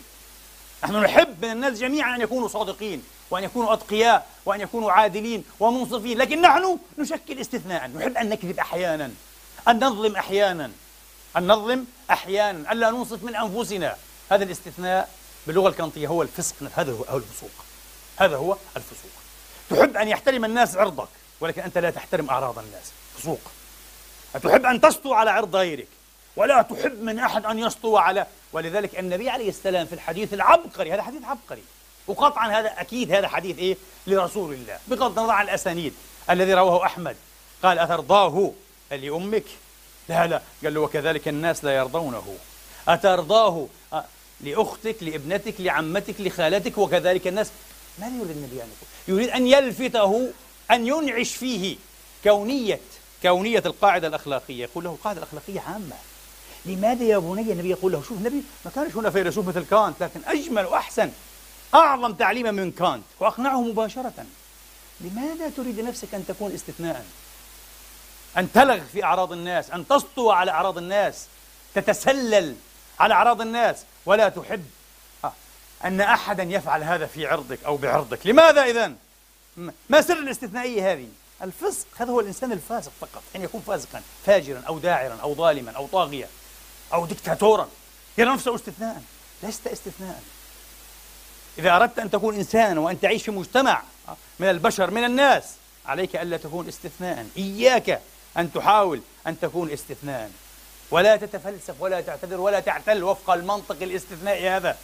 نحن نحب من الناس جميعا أن يكونوا صادقين. وأن يكونوا أتقياء وأن يكونوا عادلين ومنصفين. لكن نحن نشكل استثناء. نحب أن نكذب أحيانا. أن نظلم أحيانا. أن نظلم أحيانا. ألا ننصف من أنفسنا. هذا الاستثناء باللغة الكانطية هو الفسق. هذا هو الفسوق. هذا هو الفسوق. تحب أن يحترم الناس عرضك ولكن أنت لا تحترم أعراض الناس. فسوق. تحب أن تسطو على عرض غيرك؟ ولا تحب من أحد أن يسطو على. ولذلك النبي عليه السلام في الحديث العبقري هذا حديث عبقري. وقطعا هذا أكيد هذا حديث إيه؟ لرسول الله. بغض النظر عن الأسانيد الذي رواه أحمد. قال أترضاه؟ لأمك. لا لا. قال له وكذلك الناس لا يرضونه. أترضاه؟ لأختك لابنتك لعمتك لخالتك وكذلك الناس. ماذا يريد النبي أن يقول؟ يريد أن يلفته أن ينعش فيه. كونية كونية القاعدة الأخلاقية. يقول له القاعدة الأخلاقية عامة. لماذا يا بني النبي يقول له؟ شوف النبي ما كانش هنا فيلسوف مثل كانت لكن أجمل وأحسن. أعظم تعليما من كانت وأقنعه مباشرة. لماذا تريد نفسك أن تكون استثناء؟ أن تلغ في أعراض الناس أن تسطو على أعراض الناس تتسلل على أعراض الناس. ولا تحب أن أحدا يفعل هذا في عرضك أو بعرضك. لماذا إذن؟ ما سر الاستثنائية هذه؟ الفسق هذا هو الإنسان الفاسق فقط. أن يكون فاسقا فاجرا أو داعرا أو ظالما أو طاغيا أو دكتاتورا. يرى نفسه استثناء لست استثناء. إذا أردت أن تكون إنسانا وأن تعيش في مجتمع من البشر من الناس عليك ألا تكون استثناء إياك أن تحاول أن تكون استثناء ولا تتفلسف ولا تعتذر ولا تعتل وفق المنطق الاستثنائي هذا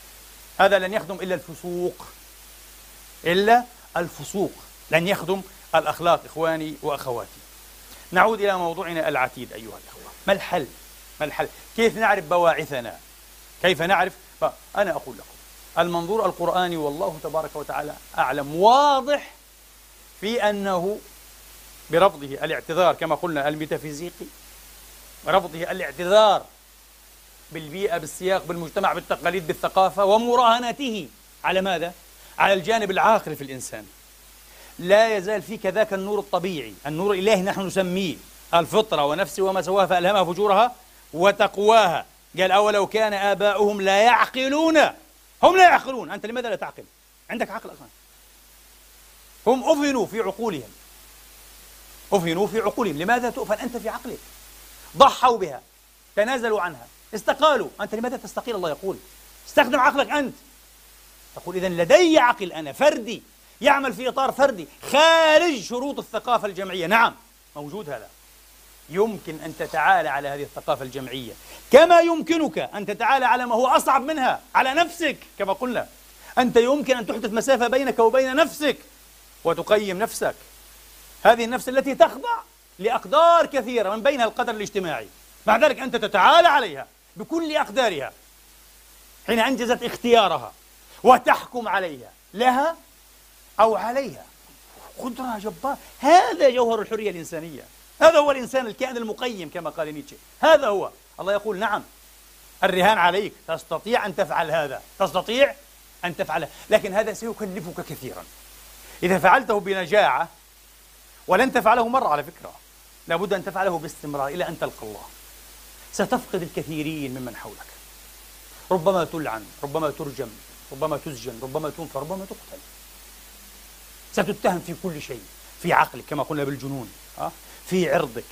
هذا لن يخدم إلا الفسوق إلا الفسوق لن يخدم الأخلاق إخواني وأخواتي نعود إلى موضوعنا العتيد أيها الأخوة ما الحل؟ ما الحل؟ كيف نعرف بواعثنا؟ كيف نعرف؟ أنا أقول لكم المنظور القرآني والله تبارك وتعالى أعلم. واضح في أنه برفضه الاعتذار كما قلنا الميتافيزيقي. رفضه الاعتذار بالبيئة بالسياق بالمجتمع بالتقاليد بالثقافة ومراهنته. على ماذا؟ على الجانب العاقل في الإنسان. لا يزال في كذاك النور الطبيعي النور الإلهي نحن نسميه الفطرة ونفسه وما سواها فألهمها فجورها وتقواها. قال أولو كان آباؤهم لا يعقلون هم لا يعقلون. أنت لماذا لا تعقل؟ عندك عقل أصلا. هم أفنوا في عقولهم. أفنوا في عقولهم. لماذا تؤفن أنت في عقلك؟ ضحوا بها. تنازلوا عنها. استقالوا. أنت لماذا تستقيل؟ الله يقول. استخدم عقلك أنت. تقول إذا لدي عقل. أنا فردي. يعمل في إطار فردي. خارج شروط الثقافة الجمعية. نعم. موجود هذا. يمكن أن تتعالى على هذه الثقافة الجمعية. كما يمكنك أن تتعالى على ما هو أصعب منها على نفسك كما قلنا. أنت يمكن أن تحدث مسافة بينك وبين نفسك وتقيم نفسك. هذه النفس التي تخضع لأقدار كثيرة من بينها القدر الاجتماعي. مع ذلك أنت تتعالى عليها بكل أقدارها. حين أنجزت اختيارها وتحكم عليها لها أو عليها. قدرة جبارة هذا جوهر الحرية الإنسانية. هذا هو الإنسان الكائن المقيم كما قال نيتشه. هذا هو. الله يقول نعم. الرهان عليك. تستطيع أن تفعل هذا. تستطيع أن تفعل. لكن هذا سيكلفك كثيرا. إذا فعلته بنجاعة ولن تفعله مرة على فكرة لابد أن تفعله باستمرار إلى أن تلقى الله. ستفقد الكثيرين ممن حولك. ربما تلعن ربما ترجم ربما تسجن ربما تنفى ربما تقتل. ستتهم في كل شيء في عقلك كما قلنا بالجنون في عرضك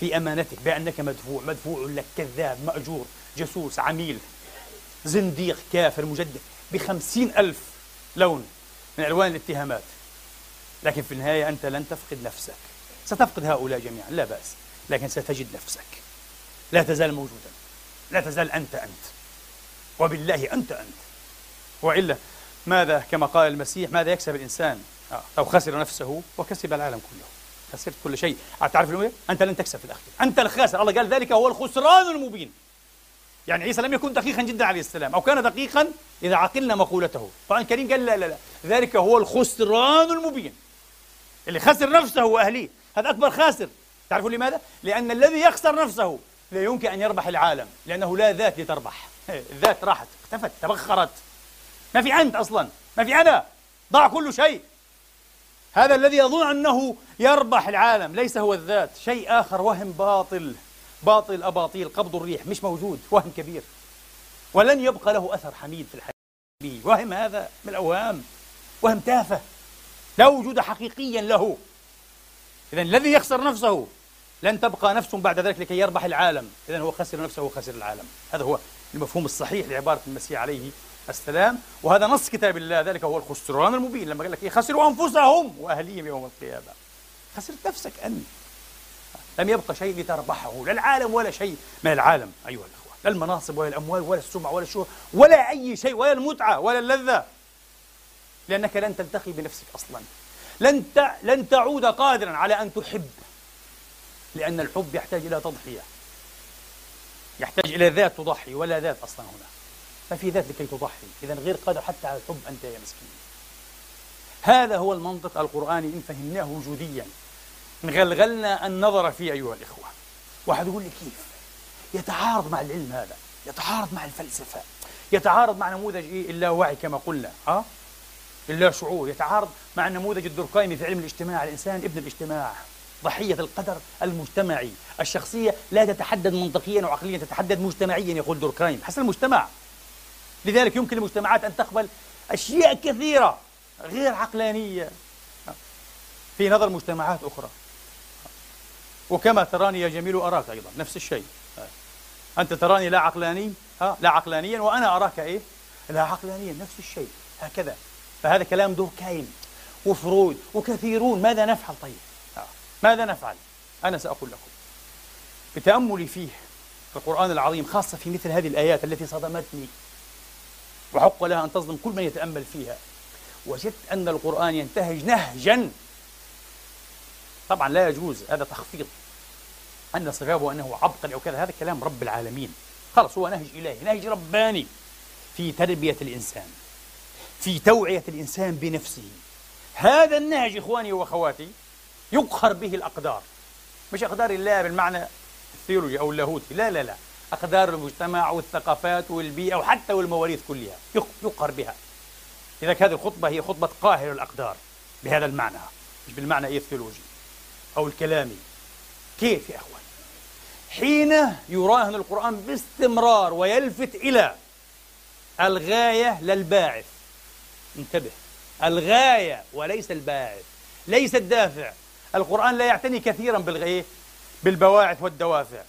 في أمانتك بأنك مدفوع مدفوع لك كذاب مأجور جاسوس عميل زنديق كافر مجدد بخمسين ألف لون من ألوان الاتهامات. لكن في النهاية أنت لن تفقد نفسك. ستفقد هؤلاء جميعا لا بأس لكن ستجد نفسك. لا تزال موجودا لا تزال أنت أنت. وبالله أنت أنت. وإلا ماذا؟ كما قال المسيح ماذا يكسب الإنسان؟ آه. لو خسر نفسه وكسب العالم كله. خسرت كل شيء. تعرف الأمية؟ أنت لن تكسب في الأخير. أنت الخاسر. الله قال ذلك هو الخسران المبين. يعني عيسى لم يكن دقيقا جدا عليه السلام أو كان دقيقا إذا عقلنا مقولته. القرآن الكريم قال لا لا لا. ذلك هو الخسران المبين. اللي خسر نفسه وأهليه هذا أكبر خاسر. تعرفوا لماذا؟ لأن الذي يخسر نفسه لا يمكن أن يربح العالم لأنه لا ذات لتربح. *laughs* الذات راحت اختفت تبخرت. ما في أنت أصلا. ما في أنا. ضاع كل شيء. هذا الذي يظن أنه يربح العالم ليس هو الذات شيء آخر وهم باطل. باطل أباطيل قبض الريح مش موجود وهم كبير. ولن يبقى له أثر حميد في الحياة. وهم هذا من الأوهام. وهم تافه. لا وجود حقيقيا له. إذا الذي يخسر نفسه لن تبقى نفس بعد ذلك لكي يربح العالم. إذا هو خسر نفسه وخسر العالم. هذا هو المفهوم الصحيح لعبارة المسيح عليه السلام. وهذا نص كتاب الله ذلك هو الخسران المبين. لما قال لك إيه خسروا أنفسهم وأهليهم يوم القيامة. خسرت نفسك أنت. لم يبقى شيء لتربحه لا العالم ولا شيء. من العالم؟ أيها الأخوة لا المناصب ولا الأموال ولا السمعة ولا الشهرة ولا أي شيء ولا المتعة ولا اللذة. لأنك لن تلتقي بنفسك أصلا. لن لن تعود قادرا على أن تحب. لأن الحب يحتاج إلى تضحية. يحتاج إلى ذات تضحي ولا ذات أصلا هنا. ما في ذات لكي تضحي. إذا غير قادر حتى على الحب أنت يا مسكين. هذا هو المنطق القرآني إن فهمناه وجوديا. نغلغلنا النظر فيه أيها الإخوة. واحد يقول لي كيف؟ يتعارض مع العلم هذا يتعارض مع الفلسفة يتعارض مع نموذج إيه؟ اللاوعي كما قلنا ها؟ اللا شعور. يتعارض مع النموذج الدركايمي في علم الاجتماع الإنسان ابن الاجتماع. ضحية القدر المجتمعي. الشخصية لا تتحدد منطقيا وعقليا تتحدد مجتمعيا يقول دوركايم حسن المجتمع. لذلك يمكن للمجتمعات أن تقبل أشياء كثيرة غير عقلانية. في نظر مجتمعات أخرى. وكما تراني يا جميل أراك أيضا نفس الشيء. أنت تراني لا عقلاني ها لا عقلانيا وأنا أراك إيه؟ لا عقلانيا نفس الشيء. هكذا. فهذا كلام دوركايم وفرويد وكثيرون. ماذا نفعل طيب؟ ماذا نفعل؟ أنا سأقول لكم. بتأملي فيه في القرآن العظيم خاصة في مثل هذه الآيات التي صدمتني. وحق لها أن تصدم كل من يتأمل فيها. وجدت أن القرآن ينتهج نهجا. طبعا لا يجوز هذا تخفيض أن صفاته أنه عبقري أو كذا. هذا كلام رب العالمين. خلص هو نهج إلهي نهج رباني. في تربية الإنسان في توعية الإنسان بنفسه. هذا النهج إخواني وأخواتي يقهر به الأقدار. مش أقدار الله بالمعنى الثيولوجي أو اللاهوتي. لا لا لا. أقدار المجتمع والثقافات والبيئة وحتى والمواريث كلها يقهر بها. لذلك هذه الخطبة هي خطبة قاهر الأقدار بهذا المعنى مش بالمعنى الثيولوجي أو الكلامي. كيف يا أخوان؟ حين يراهن القرآن باستمرار ويلفت إلى الغاية للباعث انتبه. الغاية وليس الباعث ليس الدافع. القرآن لا يعتني كثيرا بالغاية بالبواعث والدوافع.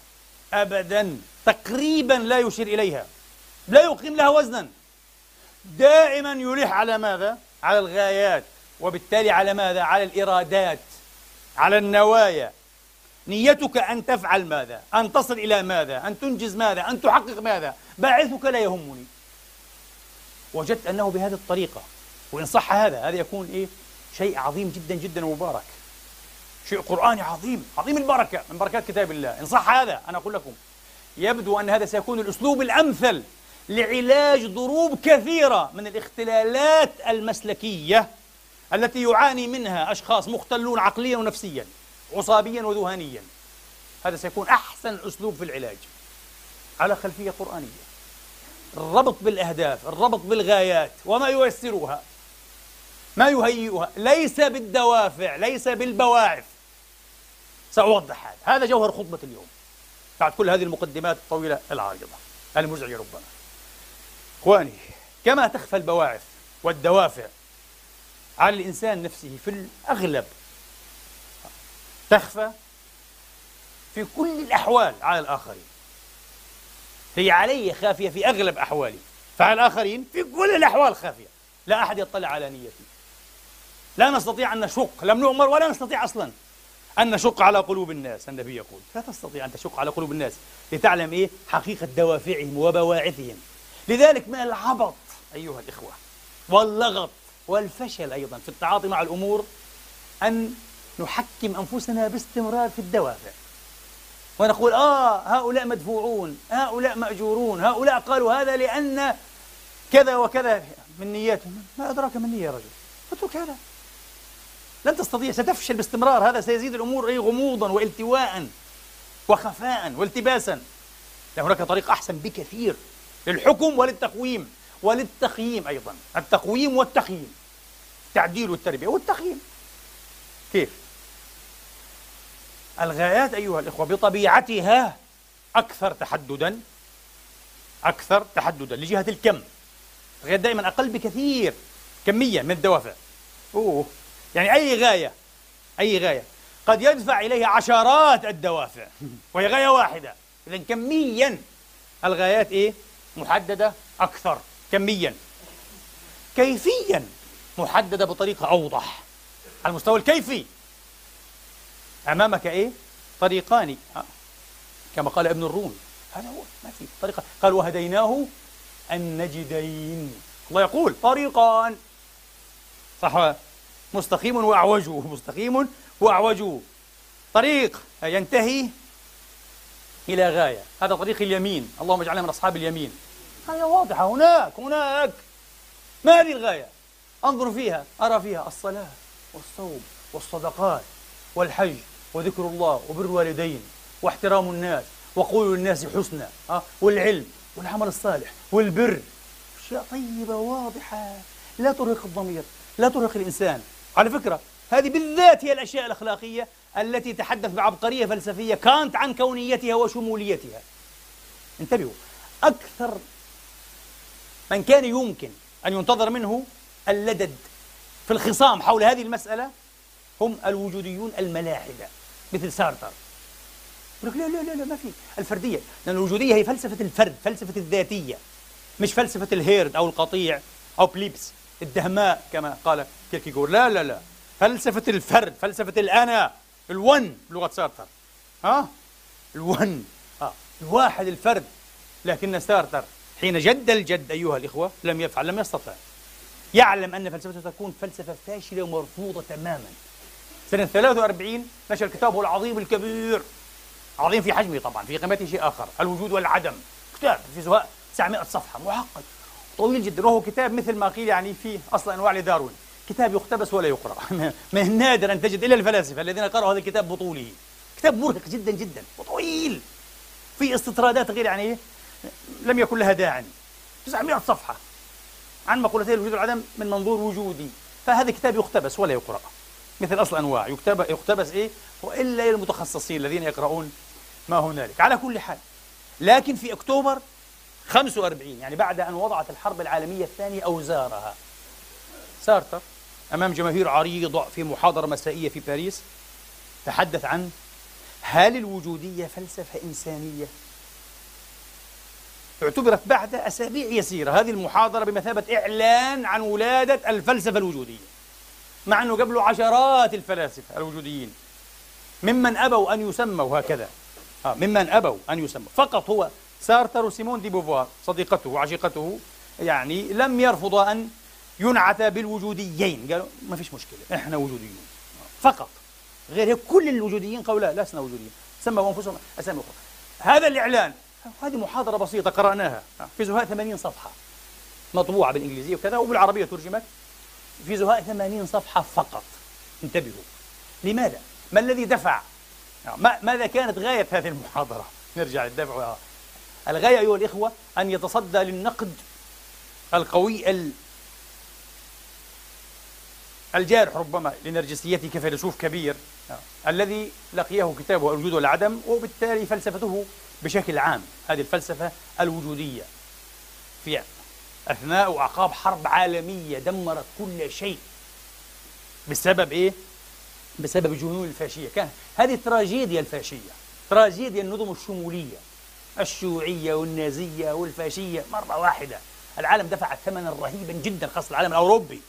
أبدا. تقريبا لا يشير إليها لا يقيم لها وزنا دائما يلح على ماذا؟ على الغايات وبالتالي على ماذا؟ على الإرادات على النوايا نيتك أن تفعل ماذا؟ أن تصل إلى ماذا؟ أن تنجز ماذا؟ أن تحقق ماذا؟ باعثك لا يهمني وجدت أنه بهذه الطريقة وإن صح هذا هذا يكون إيه؟ شيء عظيم جدا جدا ومبارك شيء قرآني عظيم عظيم البركة من بركات كتاب الله إن صح هذا أنا أقول لكم يبدو أن هذا سيكون الأسلوب الأمثل لعلاج ضروب كثيرة من الاختلالات المسلكية التي يعاني منها أشخاص مختلون عقليا ونفسيا عصابيا وذهانيا. هذا سيكون أحسن أسلوب في العلاج. على خلفية قرآنية. الربط بالأهداف الربط بالغايات وما ييسرها ما يهيئها ليس بالدوافع ليس بالبواعث. سأوضح هذا. هذا جوهر خطبة اليوم. بعد كل هذه المقدمات الطويلة العارضة. المزعجة ربما إخواني كما تخفى البواعث والدوافع على الإنسان نفسه في الأغلب تخفى في كل الأحوال على الآخرين. هي علي خافية في أغلب أحوالي فعلى الآخرين في كل الأحوال خافية. لا أحد يطلع على نيتي. لا نستطيع أن نشق لم نؤمر ولا نستطيع أصلا. أن نشق على قلوب الناس النبي يقول. لا تستطيع أن تشق على قلوب الناس لتعلم إيه؟ حقيقة دوافعهم وبواعثهم. لذلك من العبط أيها الإخوة واللغط والفشل أيضا في التعاطي مع الأمور أن نحكم أنفسنا باستمرار في الدوافع. ونقول آه هؤلاء مدفوعون هؤلاء مأجورون هؤلاء قالوا هذا لأن كذا وكذا. من نياتهم؟ ما أدراك من نية يا رجل. اترك هذا. لن تستطيع ستفشل باستمرار. هذا سيزيد الأمور أي غموضا والتواء وخفاء والتباسا. هناك طريق أحسن بكثير للحكم وللتقويم وللتقييم أيضا. التقويم والتقييم التعديل والتربية والتقييم كيف؟ الغايات أيها الإخوة بطبيعتها أكثر تحددا أكثر تحددا لجهة الكم. الغايات دائما أقل بكثير كميا من الدوافع. أوه. يعني أي غاية أي غاية. قد يدفع إليها عشرات الدوافع وهي غاية واحدة. إذا كميا الغايات إيه؟ محددة أكثر. كميا. كيفيا محددة بطريقة أوضح. على المستوى الكيفي. أمامك إيه؟ طريقان. آه. كما قال ابن الرومي هذا هو ما في طريقة. قال وهديناه النجدين الله يقول طريقان. صح مستقيم وأعوجه مستقيم وأعوجه. طريق ينتهي إلى غاية. هذا طريق اليمين. اللهم اجعلنا من أصحاب اليمين. غاية واضحة هناك هناك. ما هذه الغاية؟ أنظر فيها أرى فيها الصلاة والصوم والصدقات والحج وذكر الله وبر الوالدين واحترام الناس وقول للناس حسنا أه؟ والعلم والعمل الصالح والبر. أشياء طيبة واضحة. لا ترهق الضمير لا ترهق الإنسان. على فكرة هذه بالذات هي الأشياء الأخلاقية التي تحدث بعبقرية فلسفية كانت عن كونيتها وشموليتها. انتبهوا أكثر من كان يمكن أن ينتظر منه اللدد في الخصام حول هذه المسألة هم الوجوديون الملاحدة مثل سارتر. يقول لا لا لا لا ما في. الفردية لأن الوجودية هي فلسفة الفرد فلسفة الذاتية مش فلسفة ال herd أو القطيع أو plebs. الدهماء كما قال كيركيغور لا لا لا. فلسفة الفرد فلسفة الأنا ال one بلغة سارتر. ها؟ ال one. ها الواحد الفرد. لكن سارتر حين جد الجد أيها الإخوة لم يفعل لم يستطع. يعلم أن فلسفته تكون فلسفة فاشلة ومرفوضة تماما. سنة 43 نشر كتابه العظيم الكبير. عظيم في حجمه طبعا في قيمته شيء آخر الوجود والعدم. كتاب في زهاء 900 صفحة معقد طويل جدا. وهو كتاب مثل ما قيل يعني فيه أصل الأنواع لداروين. كتاب يقتبس ولا يقرأ. من النادر أن تجد إلا الفلاسفة الذين قرأوا هذا الكتاب بطوله. كتاب مرهق جدا جدا وطويل. في استطرادات غير يعني لم يكن لها داعي. 900 صفحة عن مقولتي الوجود والعدم من منظور وجودي. فهذا كتاب يقتبس ولا يقرأ. مثل أصل أنواع. يكتب يقتبس إيه؟ وإلا للمتخصصين الذين يقرؤون ما هنالك. على كل حال. لكن في أكتوبر 45 يعني بعد أن وضعت الحرب العالمية الثانية أوزارها. سارتر أمام جماهير عريضة في محاضرة مسائية في باريس تحدث عن هل الوجودية فلسفة إنسانية؟ اعتبرت بعد أسابيع يسيرة هذه المحاضرة بمثابة إعلان عن ولادة الفلسفة الوجودية مع أنه قبله عشرات الفلاسفة الوجوديين ممن أبوا أن يسموا هكذا. آه ممن أبوا أن يسموا. فقط هو سارتر وسيمون دي بوفوار صديقته وعشيقته يعني لم يرفضا أن ينعت بالوجوديين. قالوا ما فيش مشكلة إحنا وجوديون. فقط. غير هيك كل الوجوديين قالوا لا لسنا وجوديين. سموا أنفسهم أسامي أخرى. هذا الإعلان هذه محاضرة بسيطة قرأناها. في زهاء 80 صفحة. مطبوعة بالإنجليزية وكذا وبالعربية ترجمت. في زهاء 80 صفحة فقط. انتبهوا. لماذا؟ ما الذي دفع؟ ما ماذا كانت غاية هذه المحاضرة؟ نرجع للدفع الغاية أيها الإخوة أن يتصدى للنقد القوي ال... الجارح ربما لنرجسيته كفيلسوف كبير الذي لقيه كتابه الوجود والعدم وبالتالي فلسفته بشكل عام هذه الفلسفة الوجودية. في أثناء وأعقاب حرب عالمية دمرت كل شيء. بسبب إيه؟ بسبب جنون الفاشية. كان هذه تراجيديا الفاشية تراجيديا النظم الشمولية. الشيوعية والنازية والفاشية مرة واحدة. العالم دفع ثمنا رهيبا جدا خاصة العالم الأوروبي.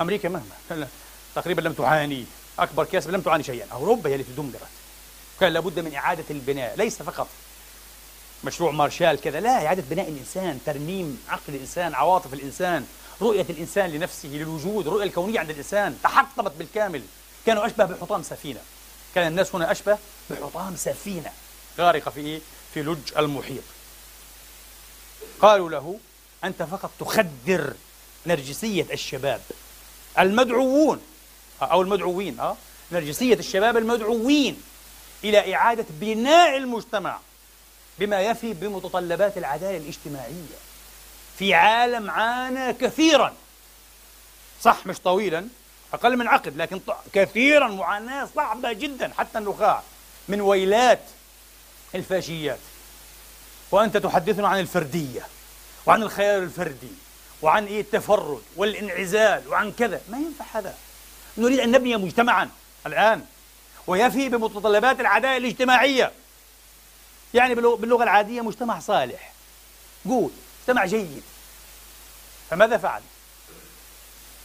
أمريكا مهما. تقريبا لم تعاني. أكبر كاسب لم تعاني شيئا. أوروبا هي التي دمرت. كان لابد من إعادة البناء. ليس فقط مشروع مارشال كذا لا إعادة بناء الإنسان ترميم عقل الإنسان عواطف الإنسان رؤية الإنسان لنفسه للوجود الرؤية الكونية عند الإنسان. تحطمت بالكامل. كانوا أشبه بحطام سفينة. كان الناس هنا أشبه بحطام سفينة. غارقة في لج المحيط. قالوا له أنت فقط تخدر نرجسية الشباب. المدعوون أو المدعوين أه؟ نرجسية الشباب المدعوين إلى إعادة بناء المجتمع بما يفي بمتطلبات العدالة الاجتماعية في عالم عانى كثيرا. صح مش طويلا أقل من عقد لكن كثيرا معاناة صعبة جدا حتى النخاع من ويلات الفاشيات. وأنت تحدثنا عن الفردية وعن الخيال الفردي وعن إيه التفرد والانعزال وعن كذا. ما ينفع هذا. نريد أن نبني مجتمعا الآن ويفي بمتطلبات العدالة الاجتماعية. يعني باللغة العادية مجتمع صالح. قول مجتمع جيد. فماذا فعل؟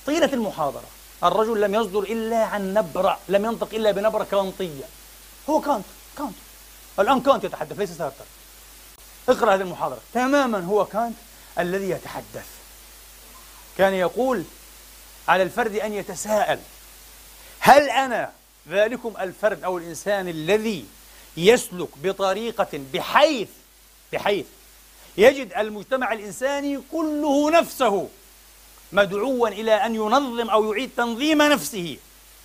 طيلة المحاضرة. الرجل لم يصدر إلا عن نبرة لم ينطق إلا بنبرة كانطية هو كانت كانت. الآن كانت يتحدث ليس سارتر اقرأ هذه المحاضرة. تماما هو كانت الذي يتحدث. كان يقول على الفرد أن يتساءل هل أنا ذلكم الفرد أو الإنسان الذي يسلك بطريقة بحيث بحيث يجد المجتمع الإنساني كله نفسه مدعوا إلى أن ينظم أو يعيد تنظيم نفسه؟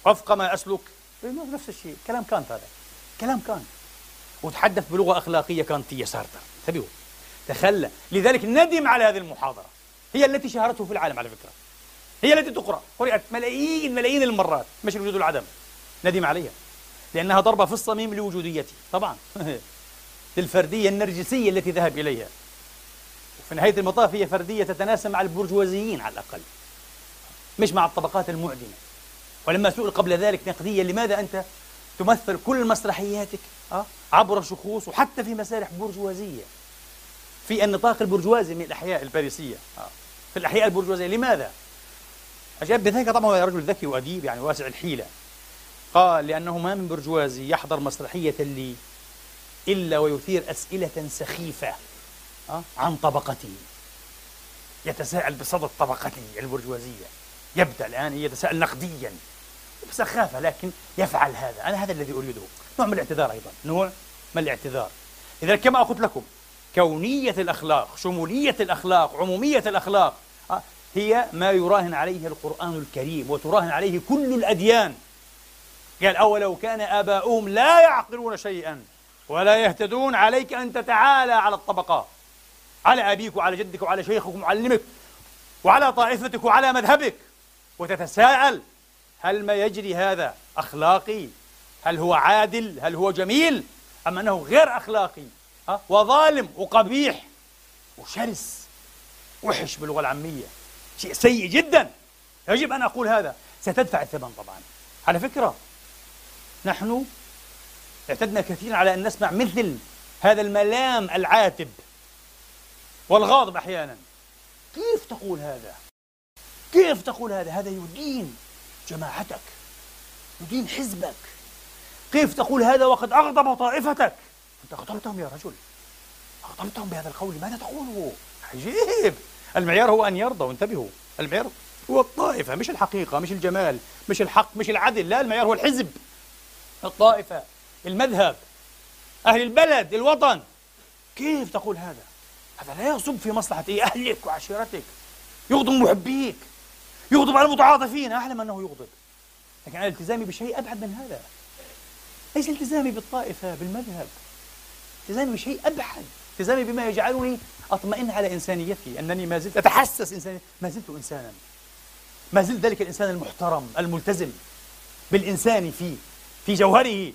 وفق ما أسلك. نفس الشيء. كلام كانت هذا. كلام كانت وتحدث بلغة أخلاقية كانتية سارتر انتبهوا تخلى. لذلك ندم على هذه المحاضرة. هي التي شهرته في العالم على فكرة. هي التي تقرأ. قرأت ملايين ملايين المرات. مش الوجود والعدم ندم عليها. لأنها ضربة في الصميم لوجوديته طبعا. *laughs* للفردية النرجسية التي ذهب إليها. وفي نهاية المطاف هي فردية تتناسب مع البرجوازيين على الأقل. مش مع الطبقات المعدمة ولما سئل قبل ذلك نقديا لماذا أنت تمثل كل مسرحياتك؟ أه؟ عبر شخوص وحتى في مسارح برجوازية. في النطاق البرجوازي من الأحياء الباريسية. أه؟ في الأحياء البرجوازية. لماذا؟ أجاب بذلك طبعا هو رجل ذكي وأديب يعني واسع الحيلة. قال لأنه ما من برجوازي يحضر مسرحية لي إلا ويثير أسئلة سخيفة أه؟ عن طبقته يتساءل بصدد طبقته البرجوازية. يبدأ الآن يتساءل نقديا. بسخافة لكن يفعل هذا. أنا هذا الذي أريده. نوع من الاعتذار أيضا. نوع ما الاعتذار. لذلك كما قلت لكم كونية الأخلاق شمولية الأخلاق عمومية الأخلاق. آه، هي ما يراهن عليه القرآن الكريم وتراهن عليه كل الأديان. قال أولو كان آباؤهم لا يعقلون شيئا ولا يهتدون عليك أن تتعالى على الطبقات على أبيك وعلى جدك وعلى شيخك ومعلمك وعلى طائفتك وعلى مذهبك وتتساءل هل ما يجري هذا أخلاقي؟ هل هو عادل؟ هل هو جميل؟ أم أنه غير أخلاقي؟ وظالم وقبيح وشرس وحش باللغة العامية شيء سيء جدا. يجب أن أقول هذا. ستدفع الثمن طبعا. على فكرة نحن اعتدنا كثيرا على أن نسمع مثل هذا الملام العاتب والغاضب أحيانا. كيف تقول هذا؟ كيف تقول هذا؟ هذا يدين جماعتك يدين حزبك. كيف تقول هذا وقد أغضب طائفتك؟ أنت أغضبتهم يا رجل. أغضبتهم بهذا القول. ماذا تقوله؟ عجيب. المعيار هو أن يرضوا. انتبهوا. المعيار هو الطائفة مش الحقيقة مش الجمال مش الحق مش العدل. لا المعيار هو الحزب. الطائفة المذهب أهل البلد الوطن. كيف تقول هذا؟ هذا لا يصب في مصلحة إيه أهلك وعشيرتك. يغضب محبيك. يغضب على المتعاطفين. أعلم أنه يغضب. لكن أنا التزامي بشيء أبعد من هذا. ليس التزامي بالطائفة بالمذهب. التزامي بشيء أبعد التزامي بما يجعلني أطمئن على إنسانيتي أنني ما زلت أتحسس إنسانية ما زلت إنسانا. ما زلت ذلك الإنسان المحترم الملتزم بالإنسان في في جوهره.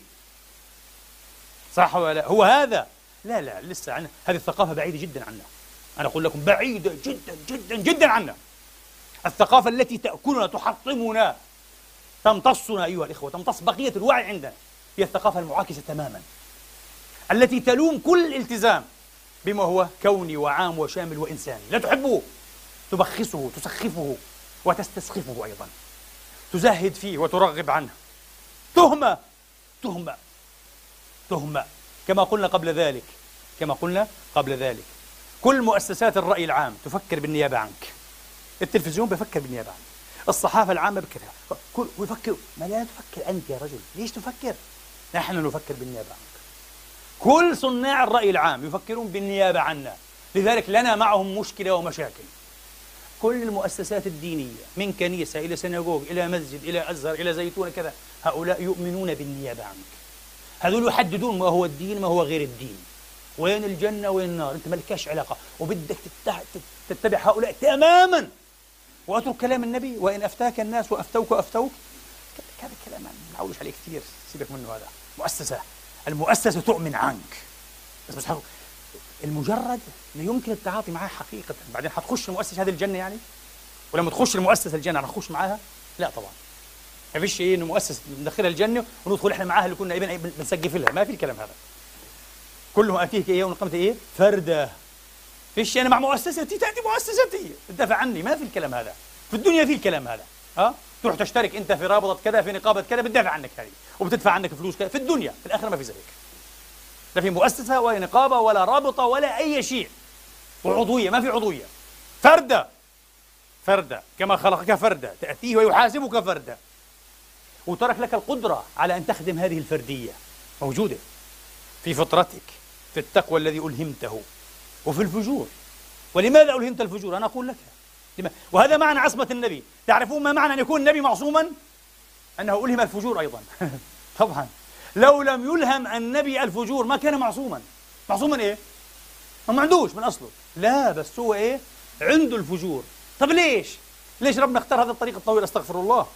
صح ولا لا؟ هو هذا. لا لا لسه عنا هذه الثقافة بعيدة جدا عنا. أنا أقول لكم بعيدة جدا جدا جدا عنا. الثقافة التي تأكلنا تحطمنا تمتصنا أيها الإخوة تمتص بقية الوعي عندنا هي الثقافة المعاكسة تماما. التي تلوم كل التزام بما هو كوني وعام وشامل وإنساني. لا تحبه تبخسه تسخفه وتستسخفه أيضا. تزهد فيه وترغب عنه. تهمة تهمة تهمة. كما قلنا قبل ذلك كما قلنا قبل ذلك. كل مؤسسات الرأي العام تفكر بالنيابة عنك. التلفزيون بفكر بالنيابة عنك. الصحافة العامة بكذا. كل ويفكر ما لا تفكر أنت يا رجل. ليش تفكر؟ نحن نفكر بالنيابة عنك. كل صناع الرأي العام يفكرون بالنيابة عنا. لذلك لنا معهم مشكلة ومشاكل. كل المؤسسات الدينية من كنيسة إلى سنغوغ إلى مسجد إلى أزهر إلى زيتون كذا هؤلاء يؤمنون بالنيابة عنك. هذول يحددون ما هو الدين ما هو غير الدين. وين الجنة وين النار؟ أنت مالكاش علاقة. وبدك تتبع هؤلاء تماما. واترك كلام النبي وإن أفتاك الناس وأفتوك وأفتوك. هذا كلام ما عليه كثير سيبك منه هذا. مؤسسة. المؤسسة تؤمن عنك. بس بس المجرد لا يمكن التعاطي معها حقيقة. بعدين حتخش المؤسسة هذه الجنة يعني؟ ولما تخش المؤسسة الجنة حنخش معاها؟ لا طبعا. ما فيش شيء إنه مؤسسة ندخلها الجنة وندخل إحنا معاها اللي كنا أيضا بنسقف لها ما في الكلام هذا. كلهم اتيك إيه ونقمت إيه؟ فردة. فيش أنا مع مؤسستي تأتي مؤسستي. تدافع عني. ما في الكلام هذا. في الدنيا في الكلام هذا. ها؟ تروح تشترك انت في رابطة كذا في نقابة كذا بتدافع عنك هذه وبتدفع عنك فلوس كذا. في الدنيا في الآخرة ما في زيك. لا في مؤسسة ولا نقابة ولا رابطة ولا أي شيء. وعضوية ما في عضوية. فردة. فردة. كما خلقك فردة. تأتيه ويحاسبك فردة. وترك لك القدرة على أن تخدم هذه الفردية. موجودة. في فطرتك في التقوى الذي ألهمته. وفي الفجور. ولماذا ألهمت الفجور؟ أنا أقول لك. وهذا معنى عصمة النبي. تعرفون ما معنى أن يكون النبي معصوما؟ أنه ألهم الفجور أيضا. *laughs* طبعا. لو لم يلهم النبي الفجور ما كان معصوما. معصوما إيه؟ ما عندوش من أصله. لا بس هو إيه؟ عنده الفجور. طب ليش؟ ليش ربنا اختار هذا الطريق الطويل؟ أستغفر الله.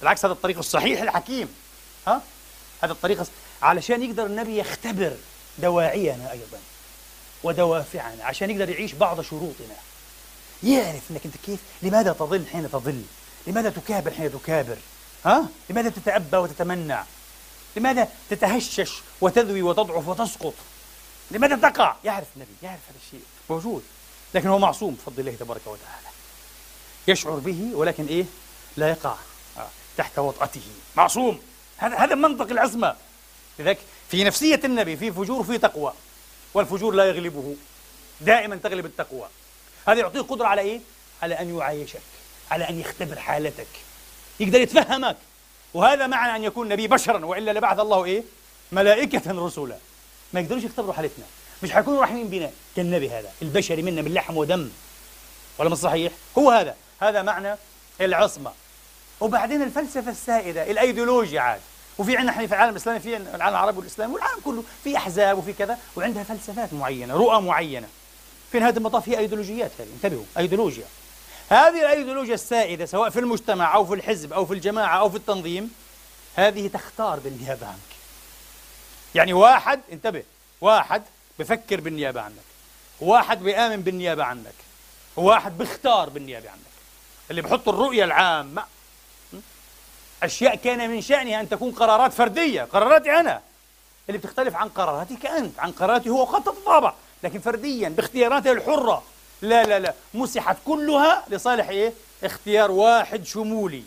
بالعكس هذا الطريق الصحيح الحكيم. ها؟ هذا الطريق علشان يقدر النبي يختبر دواعينا أيضا ودوافعنا عشان يقدر يعيش بعض شروطنا. يعرف إنك أنت كيف لماذا تضل حين تضل؟ لماذا تكابر حين تكابر؟ ها؟ لماذا تتأبى وتتمنع؟ لماذا تتهشش وتذوي وتضعف وتسقط؟ لماذا تقع؟ يعرف النبي يعرف هذا الشيء. موجود. لكن هو معصوم بفضل الله تبارك وتعالى. يشعر به ولكن إيه؟ لا يقع. آه، تحت وطأته. معصوم. هذا هذا منطق العصمة. لذلك في نفسية النبي في فجور في تقوى. والفجور لا يغلبه. دائما تغلب التقوى. هذا يعطيه قدرة على إيه؟ على أن يعايشك على أن يختبر حالتك. يقدر يتفهمك. وهذا معنى أن يكون نبي بشرا وإلا لبعث الله إيه؟ ملائكة رسلا ما يقدروش يختبروا حالتنا. مش حيكونوا رحمين بنا كالنبي هذا. البشري منا من لحم ودم. ولا مش صحيح؟ هو هذا. هذا معنى العصمة. وبعدين الفلسفة السائدة الأيديولوجيا عاد. وفي عندنا إحنا في العالم الإسلامي في العالم العربي والإسلامي والعالم كله في أحزاب وفي كذا وعندها فلسفات معينة رؤى معينة. في نهايه المطاف؟ هي أيديولوجيات هذه. انتبهوا أيديولوجيا. هذه الأيديولوجيا السائدة سواء في المجتمع أو في الحزب أو في الجماعة أو في التنظيم هذه تختار بالنيابة عنك. يعني واحد انتبه واحد بفكر بالنيابة عنك واحد بيآمن بالنيابة عنك واحد بيختار بالنيابة عنك. اللي بحط الرؤية العامة أشياء كان من شأنها أن تكون قرارات فردية قراراتي أنا. اللي بتختلف عن قراراتك أنت عن قراراتي هو قد تتطابق لكن فرديا باختياراته الحرة. لا لا لا. مسحت كلها لصالح إيه؟ اختيار واحد شمولي.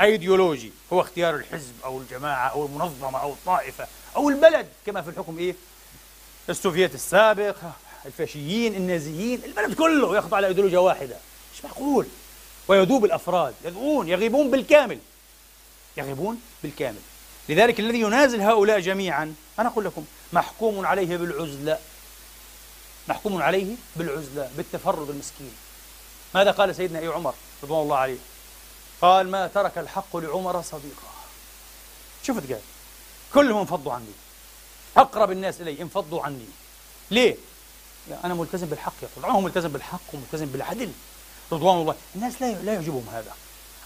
أيديولوجي. هو اختيار الحزب أو الجماعة أو المنظمة أو الطائفة أو البلد. كما في الحكم إيه؟ السوفيت السابق الفاشيين النازيين البلد كله يخضع لأيديولوجيا واحدة. مش معقول ويذوب الأفراد. يذوبون يغيبون بالكامل. يغيبون بالكامل. لذلك الذي ينازل هؤلاء جميعا أنا أقول لكم محكوم عليه بالعزلة. محكوم عليه بالعزلة بالتفرد المسكين. ماذا قال سيدنا أي عمر رضوان الله عليه؟ قال ما ترك الحق لعمر صديقا. شفت قال كلهم انفضوا عني. أقرب الناس إلي انفضوا عني. ليه؟ يعني أنا ملتزم بالحق يقول هو ملتزم بالحق وملتزم بالعدل. رضوان الله. الناس لا لا يعجبهم هذا.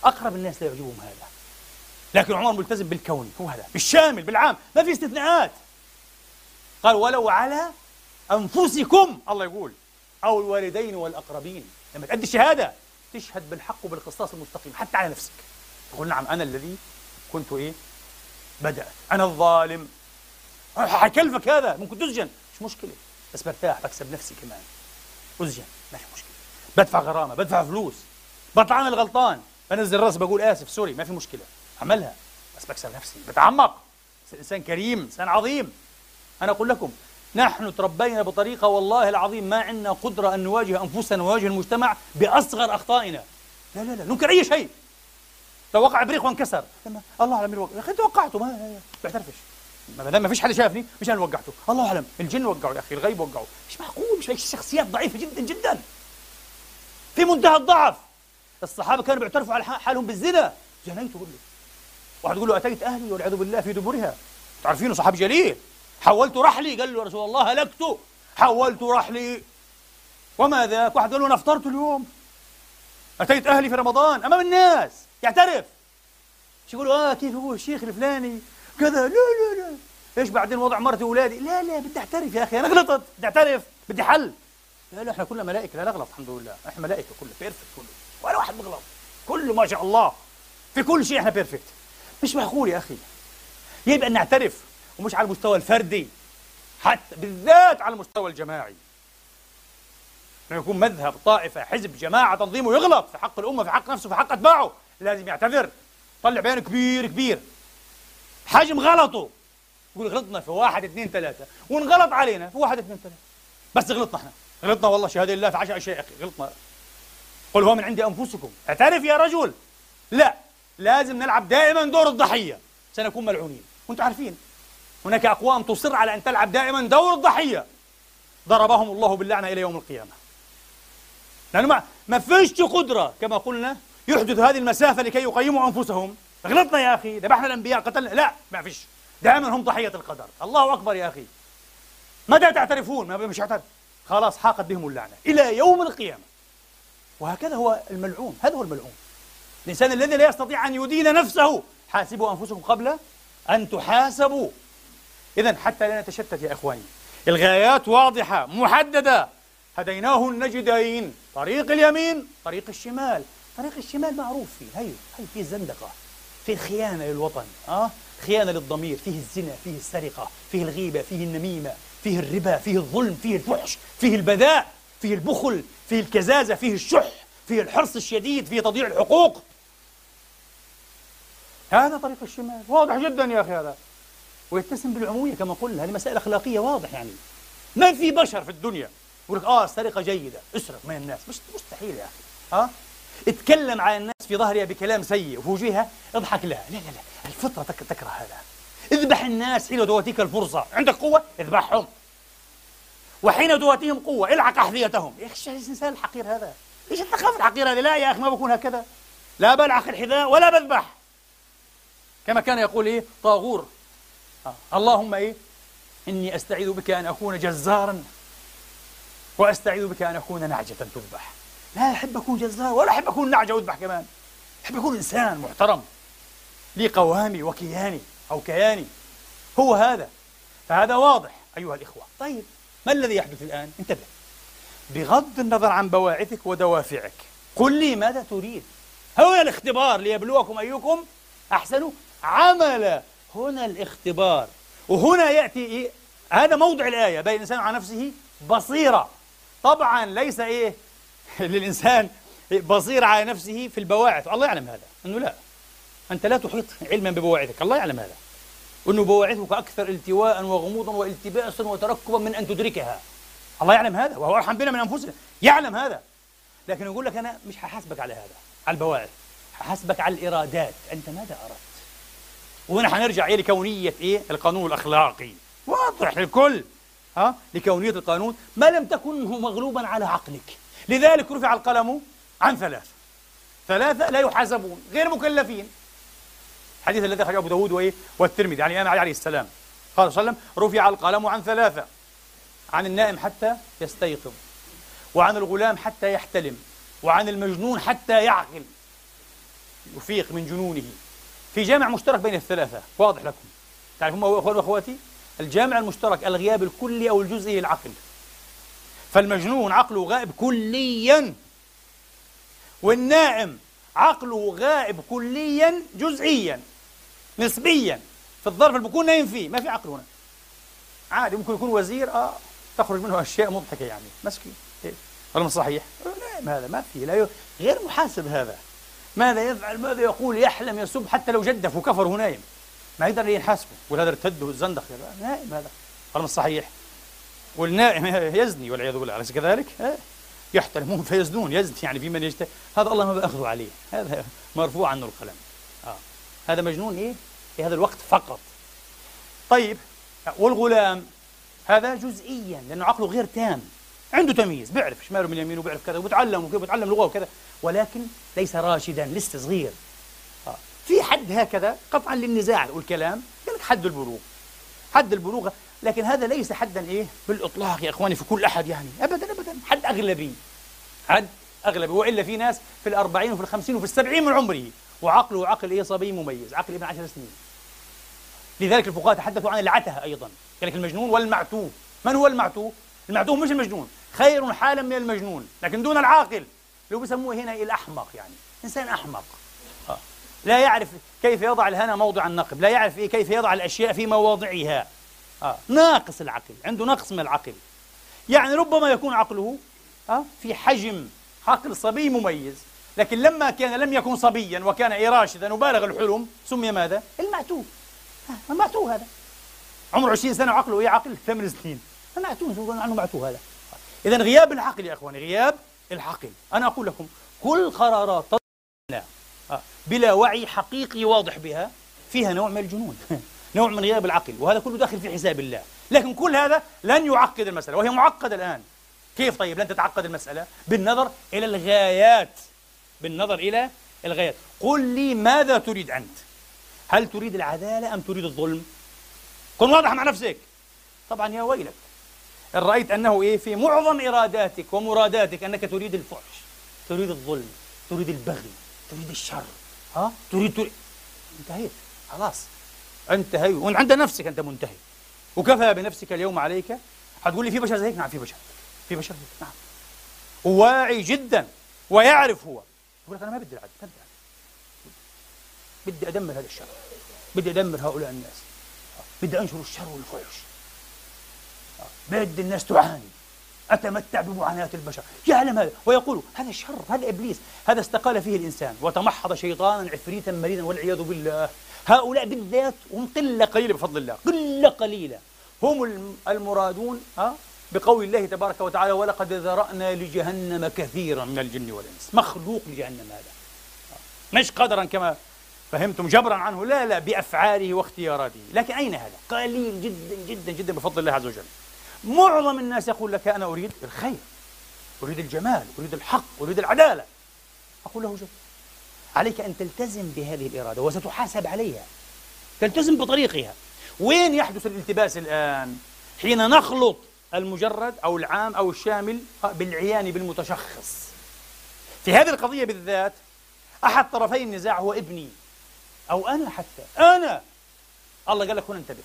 أقرب الناس لا يعجبهم هذا. لكن عمر ملتزم بالكون هو هذا. بالشامل بالعام. ما في استثناءات. قال ولو على أنفسكم الله يقول أو الوالدين والأقربين. لما تأدي الشهادة تشهد بالحق وبالقسطاس المستقيم حتى على نفسك. تقول نعم أنا الذي كنت إيه؟ بدأت. أنا الظالم. حيكلفك هذا؟ ممكن تسجن مش مشكلة. بس برتاح بكسب نفسي كمان. أسجن ما في مشكلة. بدفع غرامة بدفع فلوس. بطلع أنا الغلطان. بنزل راسي بقول آسف سوري ما في مشكلة. عملها بس بكسب نفسي. بتعمق. إنسان كريم إنسان عظيم. أنا أقول لكم نحن تربينا بطريقة والله العظيم ما عندنا قدرة أن نواجه أنفسنا ونواجه المجتمع بأصغر أخطائنا. لا لا لا ننكر أي شيء. لو وقع بريق وانكسر. لما الله مين وقع يا أخي أنت وقعته ما بعترفش ما دام ما فيش حد شافني مش أنا وقعته. الله أعلم الجن وقعوا يا أخي الغيب وقعوا. مش معقول؟ مش شخصيات ضعيفة جدا جدا. في منتهى الضعف. الصحابة كانوا بيعترفوا على حالهم بالزنا. زنيت قول له. واحد يقول له أتيت أهلي والعياذ بالله في دبرها. تعرفينه صحابي جليل. حولت رحلي؟ قال له رسول الله هلكت. حولت رحلي. وما ذاك؟ واحد قال له أنا أفطرت اليوم. أتيت أهلي في رمضان أمام الناس. يعترف. يقولوا؟ آه كيف هو الشيخ الفلاني؟ كذا. لا لا لا. إيش بعدين وضع مرتي واولادي لا لا بدي أعترف يا أخي أنا غلطت. بدي أعترف. بدي حل. لا لا إحنا كلنا ملائكة. لا نغلط الحمد لله. إحنا ملائكة كله perfect كله ولا واحد بغلط. كله ما شاء الله. في كل شيء إحنا perfect مش معقول يا أخي. يجب أن نعترف. ومش على المستوى الفردي حتى بالذات على المستوى الجماعي. إنه يكون مذهب طائفة حزب جماعة تنظيم ويغلط في حق الأمة في حق نفسه في حق أتباعه. لازم يعتذر. طلع بيان كبير كبير. حجم غلطه. يقول غلطنا في واحد اثنين ثلاثة. ونغلط علينا في واحد اثنين ثلاثة. بس غلطنا إحنا. غلطنا والله شهادة لله في عشر أشياء أخي. غلطنا. قل هو من عند أنفسكم. اعترف يا رجل. لا. لازم نلعب دائما دور الضحية. سنكون ملعونين. وأنتم عارفين. هناك أقوام تصر على أن تلعب دائما دور الضحية. ضربهم الله باللعنة إلى يوم القيامة. لأنه ما, ما فيش قدرة كما قلنا يحدث هذه المسافة لكي يقيموا أنفسهم. غلطنا يا أخي ذبحنا الأنبياء قتلنا. لا ما فيش. دائما هم ضحية القدر. الله أكبر يا أخي. متى تعترفون؟ ما مش اعترف خلاص حاقت بهم اللعنة إلى يوم القيامة. وهكذا هو الملعون. هذا هو الملعون. الإنسان الذي لا يستطيع أن يدين نفسه. حاسبوا أنفسكم قبل أن تحاسبوا. إذا حتى لا نتشتت يا إخواني. الغايات واضحة محددة. هديناه النجدين. طريق اليمين طريق الشمال. طريق الشمال معروف فيه. هي هي فيه الزندقة فيه الخيانة للوطن أه؟ خيانة للضمير. فيه الزنا فيه السرقة فيه الغيبة فيه النميمة فيه الربا فيه الظلم فيه الفحش فيه البذاء فيه البخل فيه الكزازة فيه الشح فيه الحرص الشديد فيه تضييع الحقوق. هذا طريق الشمال. واضح جدا يا أخي هذا. ويتسم بالعمومية كما قلنا هذه مسائل أخلاقية واضح يعني. ما في بشر في الدنيا؟ يقول لك آه السرقة جيدة اسرق من الناس. مش مستحيل يا أخي. ها؟ اتكلم على الناس في ظهرها بكلام سيء وفي وجهها اضحك. لها لا لا لا الفطرة تكره هذا. اذبح الناس حين تواتيك الفرصة. عندك قوة؟ اذبحهم. وحين تواتيهم قوة العق أحذيتهم. يا أخي الإنسان الحقير هذا؟ إيش الثقافة الحقيرة هذه؟ لا يا أخي ما بكون هكذا. لا بلعق الحذاء ولا بذبح. كما كان يقول إيه؟ طاغور. اللهم إيه؟ إني أستعيذ بك أن أكون جزارا وأستعيذ بك أن أكون نعجة تذبح. لا أحب أكون جزار ولا أحب أكون نعجة وأذبح كمان. أحب أكون إنسان محترم. لي قوامي وكياني أو كياني. هو هذا. فهذا واضح أيها الإخوة. طيب ما الذي يحدث الآن؟ انتبه. بغض النظر عن بواعثك ودوافعك قل لي ماذا تريد. هنا الاختبار ليبلوكم أيكم أحسن عمل هنا الاختبار. وهنا يأتي إيه؟ هذا موضع الآية بين الإنسان على نفسه بصيرة. طبعا ليس إيه؟ *laughs* للإنسان بصيرة على نفسه في البواعث. الله يعلم هذا. أنه لا. أنت لا تحيط علما ببواعثك. الله يعلم هذا. وأنه بواعثك أكثر التواء وغموضا والتباسا وتركبا من أن تدركها. الله يعلم هذا. وهو أرحم بنا من أنفسنا. يعلم هذا. لكن يقول لك أنا مش هحاسبك على هذا على البواعث. هحاسبك على الإرادات. أنت ماذا أردت وهنا حنرجع إيه لكونية إيه؟ القانون الأخلاقي. واضح للكل ها؟ لكونية القانون. ما لم تكن مغلوبا على عقلك. لذلك رفع القلم عن ثلاث ثلاثة لا يحاسبون غير مكلفين. الحديث الذي أخرجه أبو داود وإيه؟ والترمذي. يعني الإمام علي عليه السلام قال صلى الله عليه وسلم رفع القلم عن ثلاثة. عن النائم حتى يستيقظ. وعن الغلام حتى يحتلم. وعن المجنون حتى يعقل. يفيق من جنونه. في جامع مشترك بين الثلاثة. واضح لكم. تعرفون أخوان وأخواتي؟ الجامع المشترك الغياب الكلي أو الجزئي للعقل. فالمجنون عقله غائب كليا. والنائم عقله غائب كليا جزئيا نسبيا. في الظرف اللي بكون نايم فيه ما في عقل هنا. عادي ممكن يكون وزير آه تخرج منه *laughs* أشياء مضحكة يعني. مسكين. إيه؟ هل صحيح؟ نائم هذا ما في لا غير محاسب هذا. ماذا يفعل؟ ماذا يقول؟ يحلم يسب حتى لو جدف وكفر وهو نايم ما يقدر يحاسبه. يقول هذا ارتد والزندق نائم هذا. هل صحيح؟ والنائم *laughs* يزني والعياذ بالله. أليس كذلك؟ يحترمون فيزنون يزني يعني في من يجتهد هذا الله ما بأخذه عليه. هذا مرفوع عنه القلم. آه. هذا مجنون إيه؟ في هذا الوقت فقط. طيب والغلام هذا جزئيا لأنه عقله غير تام. عنده تمييز بيعرف شماله من يمينه وبيعرف كذا وبيتعلم وكيف بيتعلم لغة وكذا ولكن ليس راشدا لسه صغير آه. في حد هكذا قطعا للنزاع والكلام لك حد البلوغ. حد البلوغ لكن هذا ليس حدا إيه؟ بالإطلاق يا إخواني في كل أحد يعني. ابدا ابدا. حد اغلبي حد اغلبي وإلا في ناس في الأربعين وفي الخمسين وفي السبعين من عمره. وعقله عقل إيه؟ صبي مميز. عقل ابن عشر سنين. لذلك الفقهاء تحدثوا عن العته أيضا. قال لك المجنون والمعتوه. من هو المعتوه؟ المعتوه مش المجنون. خير حالا من المجنون لكن دون العاقل اللي هو بيسموه هنا الأحمق يعني إنسان أحمق آه. لا يعرف كيف يضع الهنا موضع النقب لا يعرف إيه كيف يضع الأشياء في مواضعها آه. ناقص العقل عنده نقص من العقل يعني ربما يكون عقله آه. في حجم عقل صبي مميز لكن لما كان لم يكن صبيا وكان إيه راشدا وبالغ الحلم سمي ماذا؟ المعتوه. المعتوه هذا عمره 20 سنة وعقله إيه عقل ثمان سنين المعتوه يقولون عنه معتوه هذا إذا غياب العقل يا إخواني غياب العقل. أنا أقول لكم كل قرارات. بلا وعي حقيقي واضح بها فيها نوع من الجنون *laughs* نوع من غياب العقل وهذا كله داخل في حساب الله. لكن كل هذا لن يعقد المسألة وهي معقدة الآن. كيف طيب لن تتعقد المسألة؟ بالنظر إلى الغايات بالنظر إلى الغايات. قل لي ماذا تريد أنت؟ هل تريد العدالة أم تريد الظلم؟ كن واضح مع نفسك. طبعا يا ويلك. إن رأيت أنه إيه في معظم إراداتك ومراداتك أنك تريد الفحش تريد الظلم تريد البغي تريد الشر. ها؟ تريد تريد انتهيت. خلاص. انتهي. وانت عند نفسك أنت منتهي. وكفى بنفسك اليوم عليك. حتقول لي في بشر زيك؟ نعم في بشر. في بشر زيك نعم. وواعي جدا ويعرف هو. يقول لك أنا ما بدي العدل ما بدي العدل. بدي أدمر هذا الشر. بدي أدمر هؤلاء الناس. بدي أنشر الشر والفحش. بدي الناس تعاني أتمتع بمعاناة البشر. يعلم هذا ويقول هذا شر هذا إبليس هذا استقال فيه الإنسان. وتمحض شيطانا عفريتا مريدا والعياذ بالله. هؤلاء بالذات هم قلة قليلة بفضل الله قلة قليلة. هم المرادون ها؟ بقول الله تبارك وتعالى ولقد ذرأنا لجهنم كثيرا من الجن والإنس. مخلوق لجهنم هذا. مش قدرا كما فهمتم جبرا عنه. لا لا بأفعاله واختياراته. لكن أين هذا؟ قليل جدا جدا جدا بفضل الله عز وجل. معظم الناس يقول لك أنا أريد الخير أريد الجمال أريد الحق أريد العدالة. أقول له جد عليك أن تلتزم بهذه الإرادة وستحاسب عليها. تلتزم بطريقها. وين يحدث الالتباس الآن؟ حين نخلط المجرد أو العام أو الشامل بالعيان بالمتشخص. في هذه القضية بالذات أحد طرفي النزاع هو ابني أو أنا حتى. أنا! الله قال لك هنا انتبه.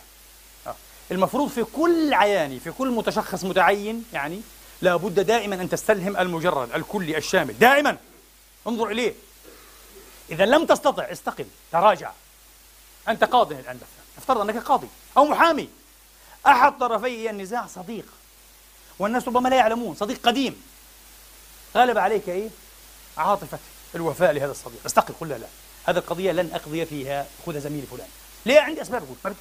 المفروض في كل عياني في كل متشخص متعين يعني لابد دائما أن تستلهم المجرد الكلي الشامل. دائما. انظر إليه. إذا لم تستطع استقل تراجع. أنت قاضي الآن افترض أنك قاضي أو محامي. أحد طرفي النزاع صديق. والناس ربما لا يعلمون صديق قديم. غلب عليك إيه؟ عاطفة الوفاء لهذا الصديق. استقل قل لا لا. هذه القضية لن أقضي فيها خذها زميلي فلان. ليه؟ عندي أسباب. أقول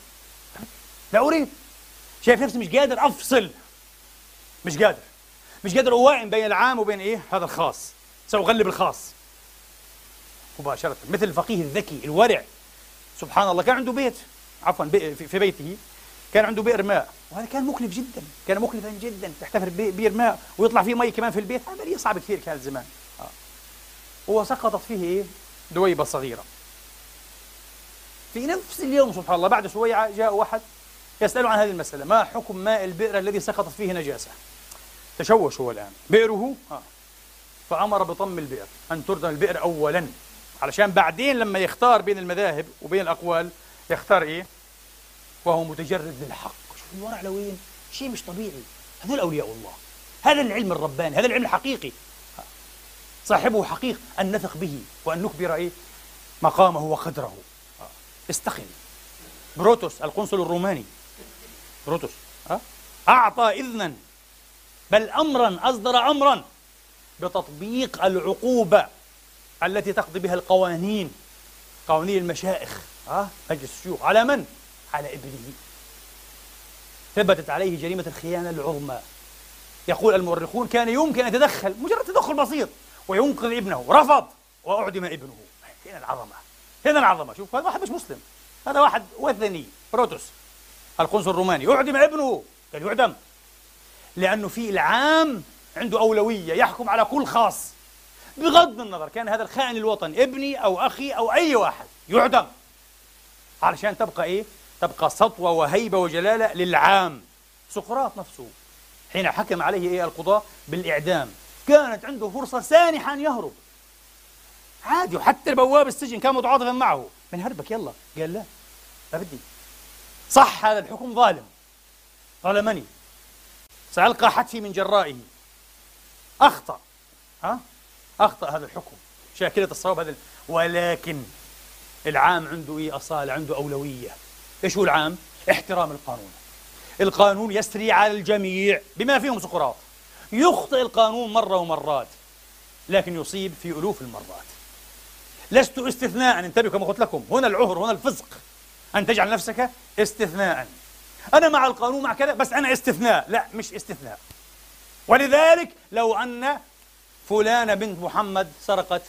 لا أريد. شايف نفسي مش قادر أفصل. مش قادر. مش قادر أوائم بين العام وبين إيه؟ هذا الخاص. سأغلب الخاص. مباشرة. مثل الفقيه الذكي الورع. سبحان الله. كان عنده بيت. عفوا في بيته. كان عنده بئر ماء. وهذا كان مكلف جدا. كان مكلفا جدا. تحتفر بئر ماء ويطلع فيه مي كمان في البيت. عملية صعبة كثير كانت زمان آه. وسقطت فيه إيه؟ دويبة صغيرة. في نفس اليوم سبحان الله بعد شوية جاء واحد يسأله عن هذه المسألة. ما حكم ماء البئر الذي سقطت فيه نجاسة؟ تشوش هو الآن. بئره آه. فأمر بطم البئر أن تردم البئر أولا. علشان بعدين لما يختار بين المذاهب وبين الأقوال يختار إيه؟ وهو متجرد للحق. شوف الورع لوين؟ شيء مش طبيعي. هذول أولياء الله. هذا العلم الرباني هذا العلم الحقيقي. صاحبه حقيق أن نثق به وأن نكبر إيه؟ مقامه وقدره. استقل. بروتوس القنصل الروماني. بروتوس أعطى إذنا بل أمرا أصدر أمرا بتطبيق العقوبة التي تقضي بها القوانين قوانين المشائخ. أه؟ مجلس الشيوخ. على من؟ على إبنه. ثبتت عليه جريمة الخيانة العظمى. يقول المؤرخون كان يمكن أن يتدخل مجرد تدخل بسيط وينقذ ابنه رفض وأعدم ابنه. هنا العظمة. هنا العظمة. شوف هذا واحد مش مسلم. هذا واحد وثني. بروتوس القنصل الروماني. أعدم ابنه. قال يعدم. لأنه في العام عنده أولوية يحكم على كل خاص. بغض النظر كان هذا الخائن الوطني ابني أو أخي أو أي واحد يعدم. علشان تبقى إيه؟ تبقى سطوة وهيبة وجلالة للعام. سقراط نفسه. حين حكم عليه إيه القضاة بالإعدام. كانت عنده فرصة سانحة أن يهرب. عادي وحتى بواب السجن كان متعاطفا معه. من هربك؟ يلا. قال لا. لا بدي. صح هذا الحكم ظالم. ظلمني سألقى حتفي من جرائه. أخطأ. ها؟ أخطأ هذا الحكم. شاكلة الصواب هذا ولكن العام عنده إيه؟ أصالة عنده أولوية. إيش هو العام؟ احترام القانون. القانون يسري على الجميع بما فيهم سقراط. يخطئ القانون مرة ومرات لكن يصيب في ألوف المرات. لست استثناء انتبهوا كما قلت لكم. هنا العهر هنا الفسق. أن تجعل نفسك استثناء. أنا مع القانون مع كذا بس أنا استثناء. لا مش استثناء. ولذلك لو أن فلانة بنت محمد سرقت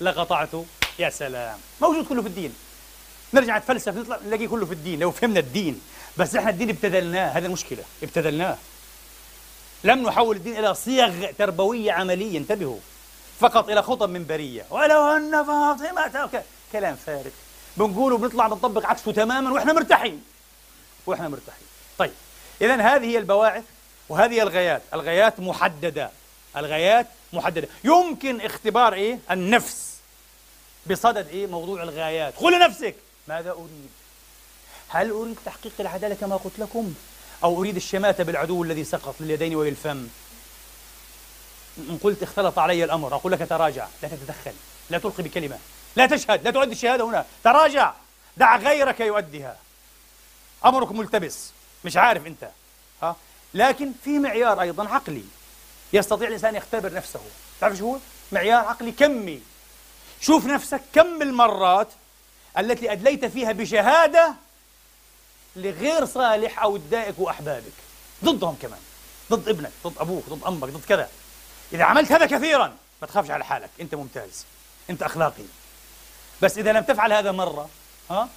لقطعته يا سلام. موجود كله في الدين. نرجع نتفلسف نطلع نلاقيه كله في الدين. لو فهمنا الدين بس إحنا الدين ابتذلناه هذا المشكلة. ابتذلناه. لم نحول الدين إلى صيغ تربوية عملية. انتبهوا. فقط إلى خطب منبرية. ولو أن فاطمة كلام فارغ. بنقول وبنطلع بنطبق عكسه تماما وإحنا مرتاحين. وإحنا مرتاحين. طيب اذا هذه هي البواعث وهذه الغايات الغايات محددة. الغايات محددة. يمكن اختبار إيه؟ النفس. بصدد إيه؟ موضوع الغايات قل لنفسك ماذا أريد؟ هل أريد تحقيق العدالة كما قلت لكم؟ أو أريد الشماتة بالعدو الذي سقط لليدين وللفم؟ إن قلت اختلط علي الأمر. أقول لك تراجع. لا تتدخل. لا تلقي بكلمة. لا تشهد لا تؤدي الشهادة هنا. تراجع. دع غيرك يؤديها. أمرك ملتبس. مش عارف أنت. ها؟ لكن في معيار أيضا عقلي. يستطيع الإنسان يختبر نفسه. تعرف شو هو؟ معيار عقلي كمي. شوف نفسك كم المرات التي أدليت فيها بشهادة لغير صالح أو تضايقك وأحبابك. ضدهم كمان. ضد ابنك ضد أبوك ضد أمك ضد كذا. إذا عملت هذا كثيرا ما تخافش على حالك. أنت ممتاز. أنت أخلاقي. بس إذا لم تفعل هذا مرة ها؟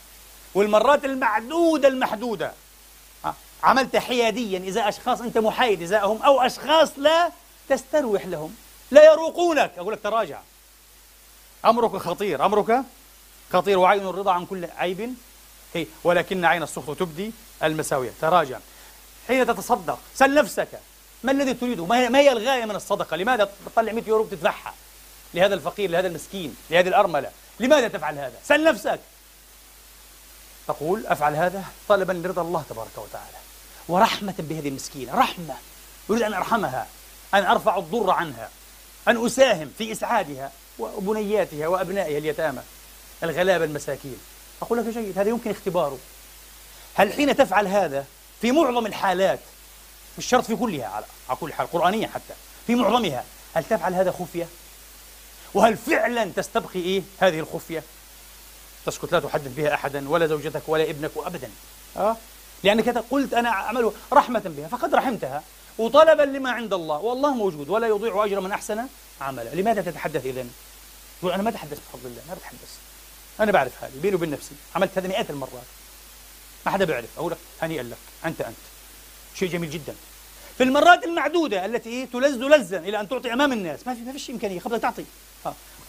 والمرات المعدودة المحدودة. ها؟ عملت حياديا إذا أشخاص أنت محايد إزاءهم أو أشخاص لا تستروح لهم لا يروقونك. أقول لك تراجع. أمرك خطير. أمرك خطير. وعين الرضا عن كل عيب. هي ولكن عين السخط تبدي المساوية. تراجع. حين تتصدق سل نفسك. ما الذي تريده؟ ما هي, ما هي الغاية من الصدقة؟ لماذا تطلع 100 يورو بتدفعها لهذا الفقير لهذا المسكين لهذه الأرملة. لماذا تفعل هذا؟ سل نفسك. تقول أفعل هذا طلبا لرضا الله تبارك وتعالى ورحمة بهذه المسكينة رحمة. أريد أن أرحمها أن أرفع الضر عنها أن أساهم في إسعادها وبنياتها وأبنائها اليتامى الغلابة المساكين. أقول لك جيد هذا يمكن اختباره. هل حين تفعل هذا في معظم الحالات مش شرط في كلها على كل حال قرآنيا حتى في معظمها هل تفعل هذا خفية؟ وهل فعلا تستبقي إيه هذه الخفية؟ تسكت لا تحدث بها أحدا ولا زوجتك ولا ابنك أبدا أه؟ لأنك قلت أنا أعمل رحمة بها فقد رحمتها. وطلبا لما عند الله. والله موجود ولا يضيع أجر من أحسن عملا لماذا تتحدث إذن؟ تقول أنا ما أتحدث بفضل الله ما بتحدث. أنا بعرف هذه بيني وبين نفسي. عملت هذا مئات المرات. ما حدا بيعرف. أقول لك هنيئا لك. أنت أنت. شيء جميل جدا. في المرات المعدودة التي تلز لزا إلى أن تعطي أمام الناس. ما في ما فيش إمكانية. قبل تعطي.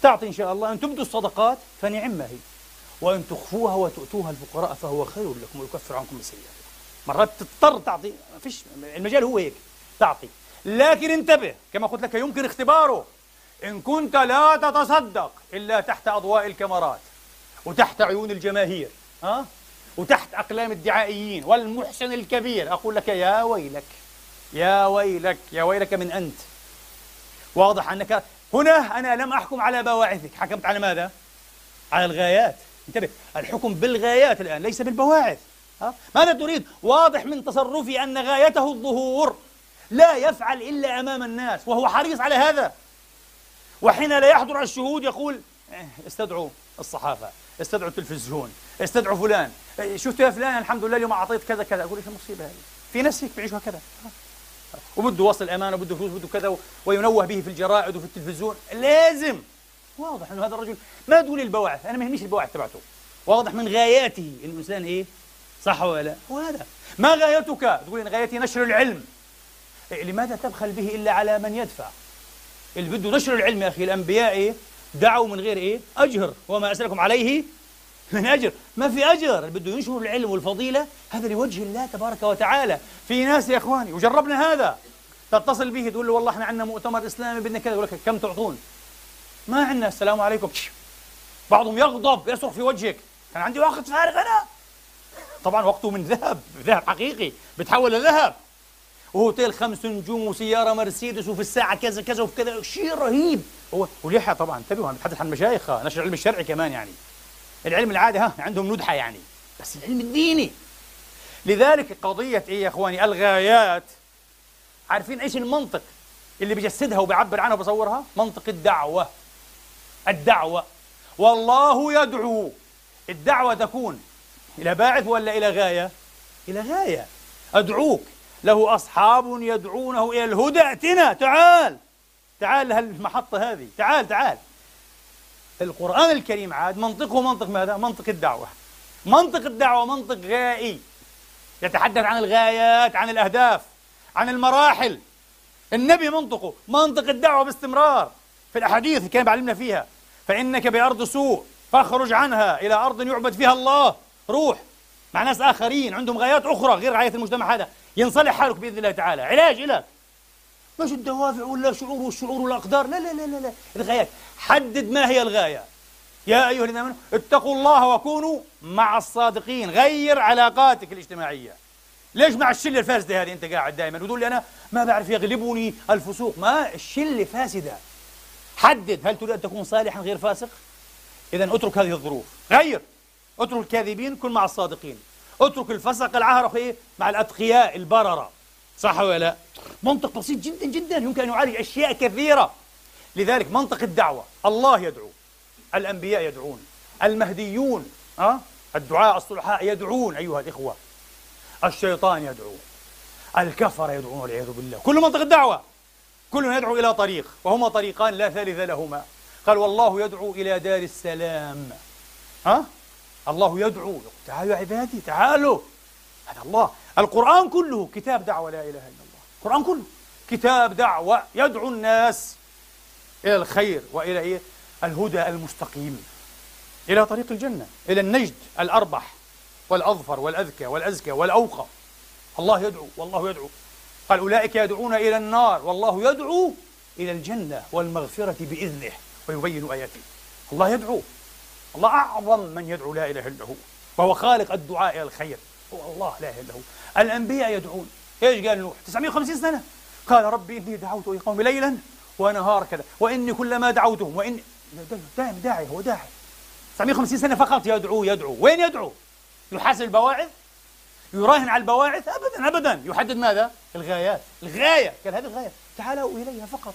تعطي إن شاء الله أن تبدوا الصدقات فنعم ما هي. وإن تخفوها وتؤتوها الفقراء فهو خير لكم ويكفر عنكم السيئات. مرات تضطر تعطي ما فيش المجال هو هيك. تعطي. لكن انتبه كما قلت لك يمكن اختباره. إن كنت لا تتصدق إلا تحت أضواء الكاميرات وتحت عيون الجماهير ها؟ وتحت أقلام الدعائيين والمحسن الكبير أقول لك يا ويلك يا ويلك يا ويلك من أنت. واضح أنك هنا أنا لم أحكم على بواعثك. حكمت على ماذا؟ على الغايات. انتبه الحكم بالغايات الآن ليس بالبواعث. ها؟ ماذا تريد؟ واضح من تصرفي أن غايته الظهور. لا يفعل إلا أمام الناس وهو حريص على هذا. وحين لا يحضر الشهود يقول إيه، استدعوا الصحافة استدعوا التلفزيون استدعوا فلان. إيه، شفت يا فلان الحمد لله اليوم أعطيت كذا كذا. أقول إيش المصيبة هذه؟ في ناس هيك بيعيشوا هكذا وبده وصل أمانة وبده فلوس وبده كذا وينوه به في الجرائد وفي التلفزيون. لازم. واضح إنه هذا الرجل ما تقول البواعث أنا ما يهمنيش البواعث تبعته. واضح من غاياته انه الإنسان إيه؟ صح ولا لا؟ هو هذا ما غايتك؟ تقول إن غايتي نشر العلم. إيه لماذا تبخل به إلا على من يدفع؟ اللي بده نشر العلم يا أخي الأنبياء إيه؟ دعوا من غير إيه؟ اجر وما أسألكم عليه من أجر؟ ما في أجر. اللي بده ينشر العلم والفضيلة هذا لوجه الله تبارك وتعالى. في ناس يا إخواني وجربنا هذا. تتصل به تقول له والله إحنا عندنا مؤتمر إسلامي بدنا كذا. يقول لك كم تعطون؟ ما عندنا. السلام عليكم. بعضهم يغضب يصرخ في وجهك. كان عندي وقت فارغ أنا. طبعا وقته من ذهب ذهب حقيقي. بتحول لذهب. وهوتيل خمس نجوم وسيارة مرسيدس وفي الساعة كذا كذا وفي كذا. شيء رهيب. هو وليحيى طبعا. انتبهوا أنا بتحدث عن مشايخ نشر العلم الشرعي كمان يعني. العلم العادي ها عندهم ندحة يعني بس العلم الديني. لذلك قضية إيه يا إخواني الغايات. عارفين إيش المنطق اللي بيجسدها وبيعبر عنها وبصورها؟ منطق الدعوة. الدعوة. والله يدعو. الدعوة تكون إلى باعث ولا إلى غاية؟ إلى غاية. أدعوك. له أصحاب يدعونه إلى الهدى. ائتنا. تعال. تعال لهالمحطة هذه. تعال تعال. القرآن الكريم عاد منطقه منطق ماذا؟ منطق الدعوة. منطق الدعوة منطق غائي. يتحدث عن الغايات عن الأهداف عن المراحل. النبي منطقه منطق الدعوة باستمرار. في الأحاديث كان بعلمنا فيها. فإنك بأرض سوء فاخرج عنها إلى أرض يعبد فيها الله. روح. مع ناس آخرين عندهم غايات أخرى غير غاية المجتمع هذا. ينصلح حالك بإذن الله تعالى. علاج لك مش الدوافع ولا شعور والشعور والأقدار. لا لا لا لا. الغايات حدد ما هي الغاية. يا أيها الذين آمنوا اتقوا الله وكونوا مع الصادقين. غير علاقاتك الاجتماعية. ليش مع الشلة الفاسدة هذه أنت قاعد دائما وتقول لي أنا ما بعرف يغلبني الفسوق؟ ما الشلة فاسدة. حدد هل تريد أن تكون صالحا غير فاسق؟ اذا اترك هذه الظروف. غير. اترك الكاذبين كن مع الصادقين. اترك الفسق العهر إيه مع الأتقياء البررة. صح ولا لا؟ منطق بسيط جدا جدا. يمكن أن يعالج أشياء كثيرة. لذلك منطق الدعوة. الله يدعو الأنبياء يدعون المهديون أه؟ الدعاء الصلحاء يدعون أيها الإخوة. الشيطان يدعو الكفر يدعون والعياذ بالله. كل منطق الدعوة. كل يدعو إلى طريق وهما طريقان لا ثالث لهما. قال والله يدعو إلى دار السلام. ها؟ الله يدعو. تعالوا يا عبادي تعالوا. هذا الله. القرآن كله كتاب دعوة لا إله إلا الله. القرآن كله كتاب دعوة يدعو الناس إلى الخير وإلى إيه؟ الهدى المستقيم. إلى طريق الجنة إلى النجد الأربح والأظفر والأذكى والأزكى والأوقى. الله يدعو والله يدعو. قال أولئك يدعون إلى النار والله يدعو إلى الجنة والمغفرة بإذنه ويبين آياته. الله يدعو. الله أعظم من يدعو لا إله إلا هو وهو خالق الدعاء إلى الخير. الله لا إله إلا هو. الأنبياء يدعون. إيش قال نوح؟ 950 سنة. قال ربي إني دعوت قومي ليلا ونهار كذا. وإني كلما دعوتهم وإني دائم داعي هو داعي. 950 سنة فقط يدعو يدعو. وين يدعو؟ يحاسب البواعث؟ يراهن على البواعث؟ أبدا أبدا. يحدد ماذا؟ الغايات. الغاية. قال هذه الغاية. تعالوا إليها فقط.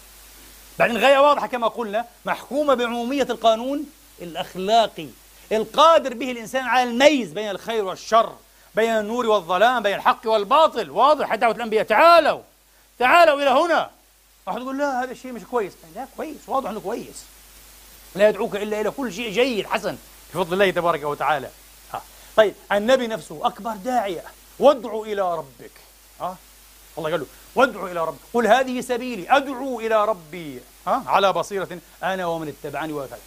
بعدين الغاية واضحة كما قلنا محكومة بعمومية القانون الأخلاقي. القادر به الإنسان على الميز بين الخير والشر. بين النور والظلام بين الحق والباطل. واضح دعوة الأنبياء تعالوا. تعالوا إلى هنا. واحد يقول لا هذا الشيء مش كويس. لا كويس واضح أنه كويس. لا يدعوك إلا إلى كل شيء جيد حسن بفضل الله تبارك وتعالى. ها. طيب النبي نفسه أكبر داعية. وادعوا إلى ربك. ها؟ الله قال له وادعوا إلى ربك. قل هذه سبيلي أدعو إلى ربي. ها؟ على بصيرة أنا ومن اتبعني وكذا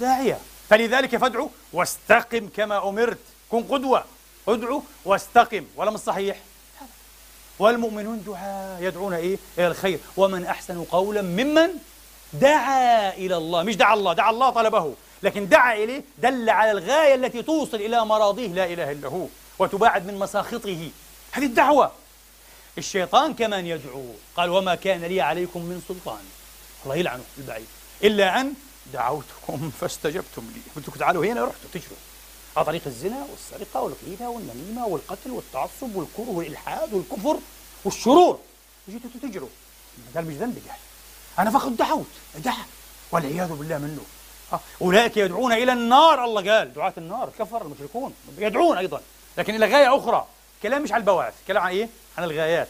داعية. فلذلك فادعوا واستقم كما أمرت. كن قدوة. ادعوا واستقم ولا مش صحيح والمؤمنون دعاء يدعون إيه؟ إلى الخير. ومن أحسن قولا ممن دعا إلى الله. مش دعا الله دعا الله طلبه. لكن دعا إليه دل على الغاية التي توصل إلى مراضيه لا إله إلا هو وتباعد من مساخطه. هذه الدعوة. الشيطان كمان يدعو. قال وما كان لي عليكم من سلطان. الله يلعنه البعيد. إلا أن دعوتكم *laughs* فاستجبتم لي. قلت لكم تعالوا هنا رحتوا تجروا. على طريق الزنا والسرقة والغيبة والنميمة والقتل والتعصب والكره والإلحاد والكفر والشرور. جيتوا تجروا. قال مش ذنبي قال. أنا فقط دعوت دعا والعياذ بالله منه. أولئك يدعون إلى النار الله قال. دعاة النار كفر المشركون. يدعون أيضا. لكن إلى غاية أخرى. كلام مش على البواعث. كلام عن إيه؟ عن الغايات.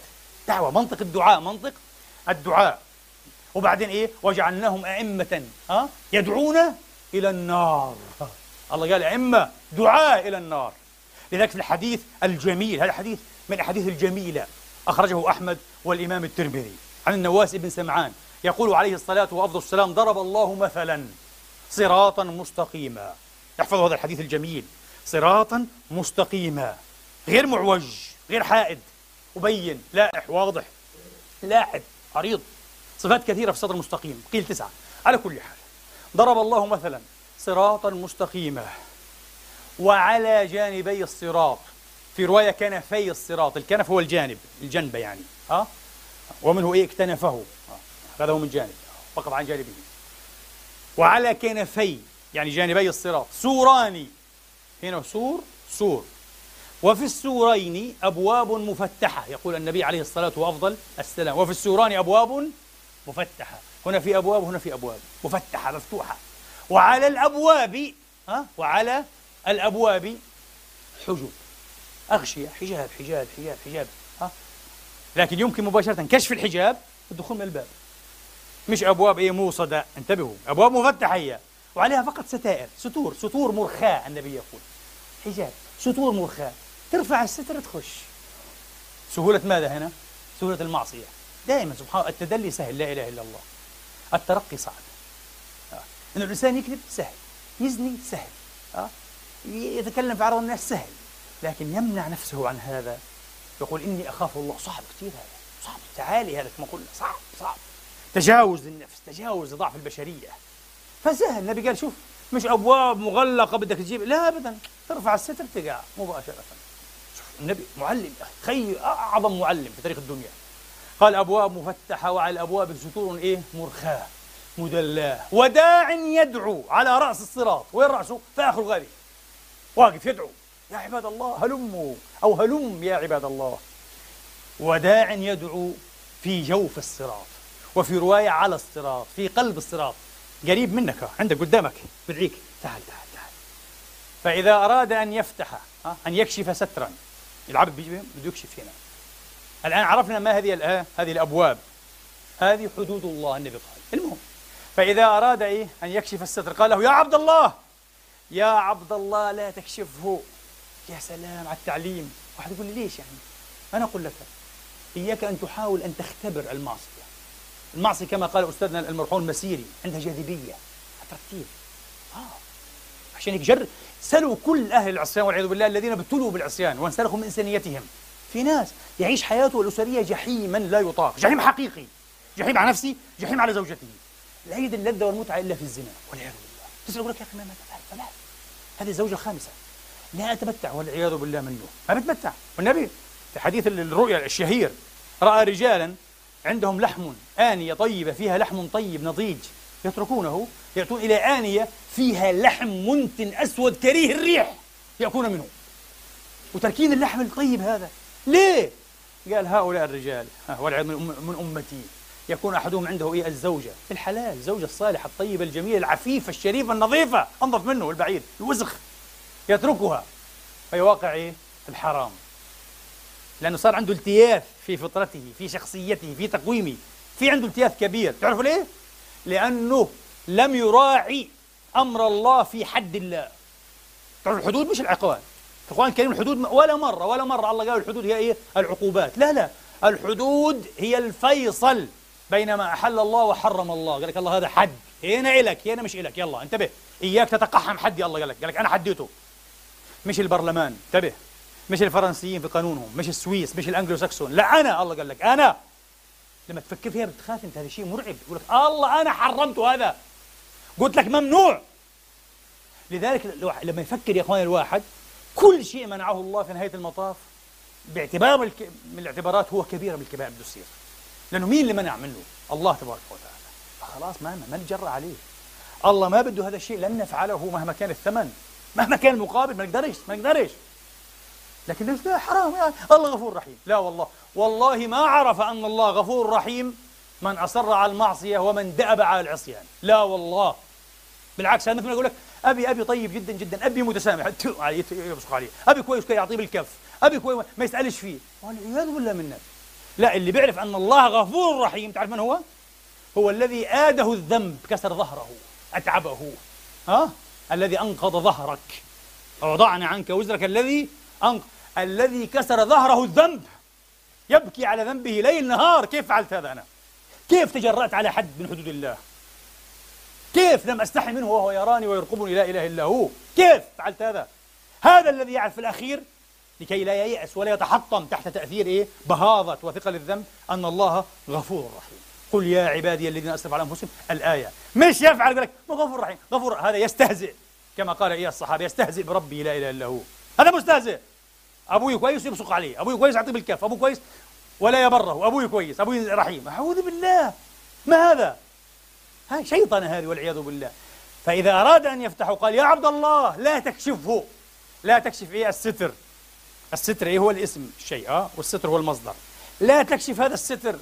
دعوة منطق الدعاء منطق الدعاء. وبعدين إيه؟ وجعلناهم أئمة. ها يدعون إلى النار. الله قال أئمة دعاء إلى النار. لذلك في الحديث الجميل هذا حديث من الأحاديث الجميلة أخرجه أحمد والإمام الترمذي. عن النواس بن سمعان يقول عليه الصلاة وأفضل السلام ضرب الله مثلا صراطا مستقيما. احفظوا هذا الحديث الجميل. صراطا مستقيما. غير معوج غير حائد وبين لائح واضح لاحد عريض. صفات كثيرة في الصدر المستقيم. قيل تسعة. على كل حال ضرب الله مثلا صراطا مستقيما وعلى جانبي الصراط. في رواية كنفي الصراط الكنف هو الجانب الجنب يعني ها؟ ومنه إيه؟ اكتنفه. هذا هو من جانب فقط عن جانبه. وعلى كنفي يعني جانبي الصراط سوران. هنا سور سور. وفي السورين أبواب مفتحة يقول النبي عليه الصلاة وأفضل السلام. وفي السوران أبواب مفتحة. هنا في أبواب هنا في أبواب مفتحة مفتوحة. وعلى الأبواب ها؟ وعلى الأبواب حجب. أغشية حجاب حجاب حجاب حجاب ها؟ لكن يمكن مباشرة كشف الحجاب والدخول من الباب. مش أبواب إيه موصدة انتبهوا. أبواب مفتحة هي. وعليها فقط ستائر ستور ستور مرخاة النبي يقول. حجاب ستور مرخاة. ترفع الستر تخش. سهولة ماذا هنا؟ سهولة المعصية. دائما سبحان الله التدلي سهل لا إله إلا الله. الترقي صعب. إن الإنسان يكذب سهل يزني سهل آه. يتكلم في عرض الناس سهل لكن يمنع نفسه عن هذا. يقول إني أخاف الله صعب كثير هذا صعب. تعالي هذا كما قلنا صعب صعب. تجاوز للنفس تجاوز لضعف البشرية. فسهل. النبي قال شوف مش أبواب مغلقة بدك تجيب لا أبدا. ترفع الستر تقع مباشرة. شوف النبي معلم خي أعظم معلم في تاريخ الدنيا. قال أبواب مفتحة وعلى الأبواب ستور إيه؟ مرخاة. مدلاة. وداع يدعو على رأس الصراط. وين رأسه؟ في آخر الغالي. واقف يدعو. يا عباد الله هلموا. أو هلم يا عباد الله. وداع يدعو في جوف الصراط. وفي رواية على الصراط في قلب الصراط. قريب منك عندك قدامك. بدعيك. تعال تعال تعال. فإذا أراد أن يفتح أن يكشف سترا العبد بده يكشف هنا. الآن عرفنا ما هذه هذه الأبواب. هذه حدود الله النبي قال المهم فإذا أراد إيه أن يكشف الستر قال له يا عبد الله. يا عبد الله لا تكشفه. يا سلام على التعليم. واحد يقول لي ليش يعني؟ أنا أقول لك إياك أن تحاول أن تختبر المعصية. المعصية كما قال أستاذنا المرحوم المسيري عندها جاذبية. أتراكتيف آه. عشان هيك جرب سلوا كل أهل العصيان والعياذ بالله الذين ابتلوا بالعصيان وانسلخوا من إنسانيتهم. في ناس يعيش حياته الأسرية جحيما لا يطاق. جحيم حقيقي. جحيم على نفسه جحيم على زوجته. يجد اللذة والمتعة إلا في الزنا والعياذ بالله. تسأل يقول لك يا أخي ما تفعل هذه الزوجة الخامسة. لا أتمتع والعياذ بالله منه ما بتمتع. والنبي في حديث الرؤيا الشهير رأى رجالا عندهم لحم آنية طيبة فيها لحم طيب نضيج يتركونه يأتون إلى آنية فيها لحم منتن أسود كريه الريح يأكلون منه. وتركين اللحم الطيب هذا. ليه؟ قال هؤلاء الرجال والعياذ من أمتي. يكون أحدهم عنده إيه؟ الزوجة. الحلال الزوجة الصالحة الطيبة الجميلة العفيفة الشريفة النظيفة. أنظف منه البعيد الوسخ يتركها. فيواقع إيه؟ الحرام. لأنه صار عنده التياث في فطرته في شخصيته في تقويمه. في عنده التياث كبير. تعرفوا ليه؟ لأنه لم يراعي أمر الله في حد الله. تعرفوا الحدود؟ مش العقاب القرآن الكريم الحدود ولا مرة ولا مرة الله قال الحدود هي إيه؟ العقوبات. لا لا. الحدود هي الفيصل. بين ما أحل الله وحرم الله. قال لك الله هذا حد. هنا إلك هنا مش إلك. يلا انتبه. إياك تتقحم حد الله قال لك. قال لك أنا حديته. مش البرلمان. انتبه. مش الفرنسيين في قانونهم. مش السويس. مش الانجلو ساكسون لا أنا الله قال لك أنا. لما تفكر فيها بتخاف انت. هذا شيء مرعب. يقول لك الله أنا حرمت هذا. قلت لك ممنوع. لذلك لما يفكر يا إخواني الواحد كل شيء منعه الله في نهاية المطاف باعتبار من الاعتبارات هو كبيره من الكبائر بده يصير لأنه مين اللي منع منه؟ الله تبارك وتعالى. فخلاص ما ما نتجرأ عليه. الله ما بده هذا الشيء لن نفعله مهما كان الثمن. مهما كان المقابل ما نقدرش ما نقدرش. لكن لا حرام يعني الله غفور رحيم. لا والله. والله ما عرف أن الله غفور رحيم من أصر على المعصية ومن دأب على العصيان. لا والله. بالعكس هذا مثل يقول لك أبي أبي طيب جدا جدا أبي متسامح. يبصق عليه أبي كويس كي يعطيه بالكف. أبي كويس ما يسألش فيه. والعياذ بالله منا لا اللي بيعرف أن الله غفور رحيم تعرف من هو؟ هو الذي آده الذنب كسر ظهره أتعبه. ها؟ الذي أنقض ظهرك. ووضعنا عنك وزرك. الذي أنقض الذي كسر ظهره الذنب. يبكي على ذنبه ليل نهار. كيف فعلت هذا أنا؟ كيف تجرأت على حد من حدود الله؟ كيف لم أستحي منه وهو يراني ويرقبني لا إله إلا هو؟ كيف فعلت هذا؟ هذا الذي يعرف في الأخير لكي لا ييأس ولا يتحطم تحت تأثير إيه؟ بهاضة وثقل الذنب أن الله غفور رحيم. قل يا عبادي الذين أسرفوا على أنفسهم الآية. مش يفعل يقول لك غفور رحيم. غفور هذا يستهزئ. كما قال إياه الصحابة يستهزئ بربه لا إله إلا هو. هذا مستهزئ. أبوي كويس يبصق عليه. أبوي كويس يعطيه بالكف أبوي كويس ولا يبره. أبوي كويس. أبوي رحيم. أعوذ بالله. ما هذا؟ هاي شيطنه هذه والعياذ بالله. فإذا أراد أن يفتحه قال يا عبد الله لا تكشفه. لا تكشف إيه؟ الستر. الستر إيه هو الاسم؟ الشيء آه والستر هو المصدر. لا تكشف هذا الستر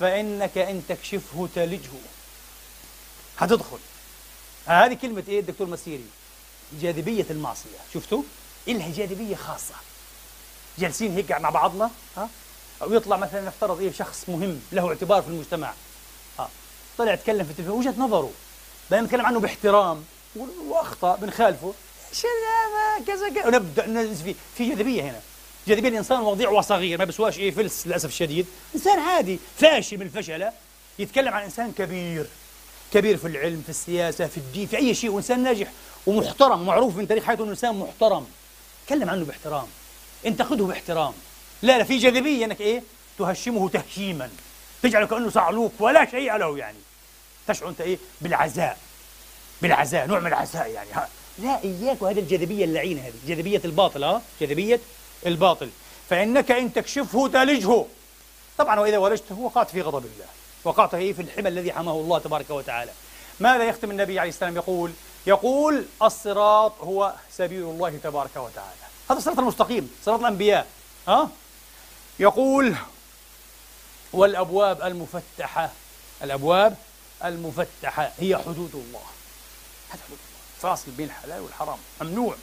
فإنك إن تكشفه تلجه. هتدخل. هذه كلمة إيه الدكتور مسيري؟ جاذبية المعصية. شفتوا؟ إلها جاذبية خاصة. جالسين هيك مع بعضنا ها؟ أو يطلع مثلا نفترض إيه شخص مهم له اعتبار في المجتمع. ها؟ طلع يتكلم في التلفزيون وجهة نظره. بدنا نتكلم عنه باحترام. وأخطأ بنخالفه. كذا كذا. ونبدا ننزل فيه في جاذبية هنا. جاذبية الإنسان وضيع وصغير ما بسواش إيه فلس للأسف الشديد. إنسان عادي فاشل من الفشلة. يتكلم عن إنسان كبير كبير في العلم في السياسة في الدين في أي شيء وإنسان ناجح ومحترم ومعروف من تاريخ حياته إنه إنسان محترم. تكلم عنه باحترام. انتقده باحترام. لا لا في جاذبية إنك إيه تهشمه تهشيما. تجعله كأنه صعلوك ولا شيء له يعني. تشعر أنت إيه بالعزاء. بالعزاء نوع من العزاء يعني. ها. لا إياك وهذه الجاذبية اللعينة هذه جاذبية الباطل ها. جاذبية الباطل. فإنك إن تكشفه تلجه طبعا وإذا ولجته وقعت في غضب الله. وقعت في الحمى الذي حماه الله تبارك وتعالى. ماذا يختم النبي عليه السلام يقول؟ يقول الصراط هو سبيل الله تبارك وتعالى. هذا الصراط المستقيم صراط الأنبياء. ها؟ يقول والأبواب المفتحة الأبواب المفتحة هي حدود الله. هذا حدود الله. فاصل بين الحلال والحرام ممنوع.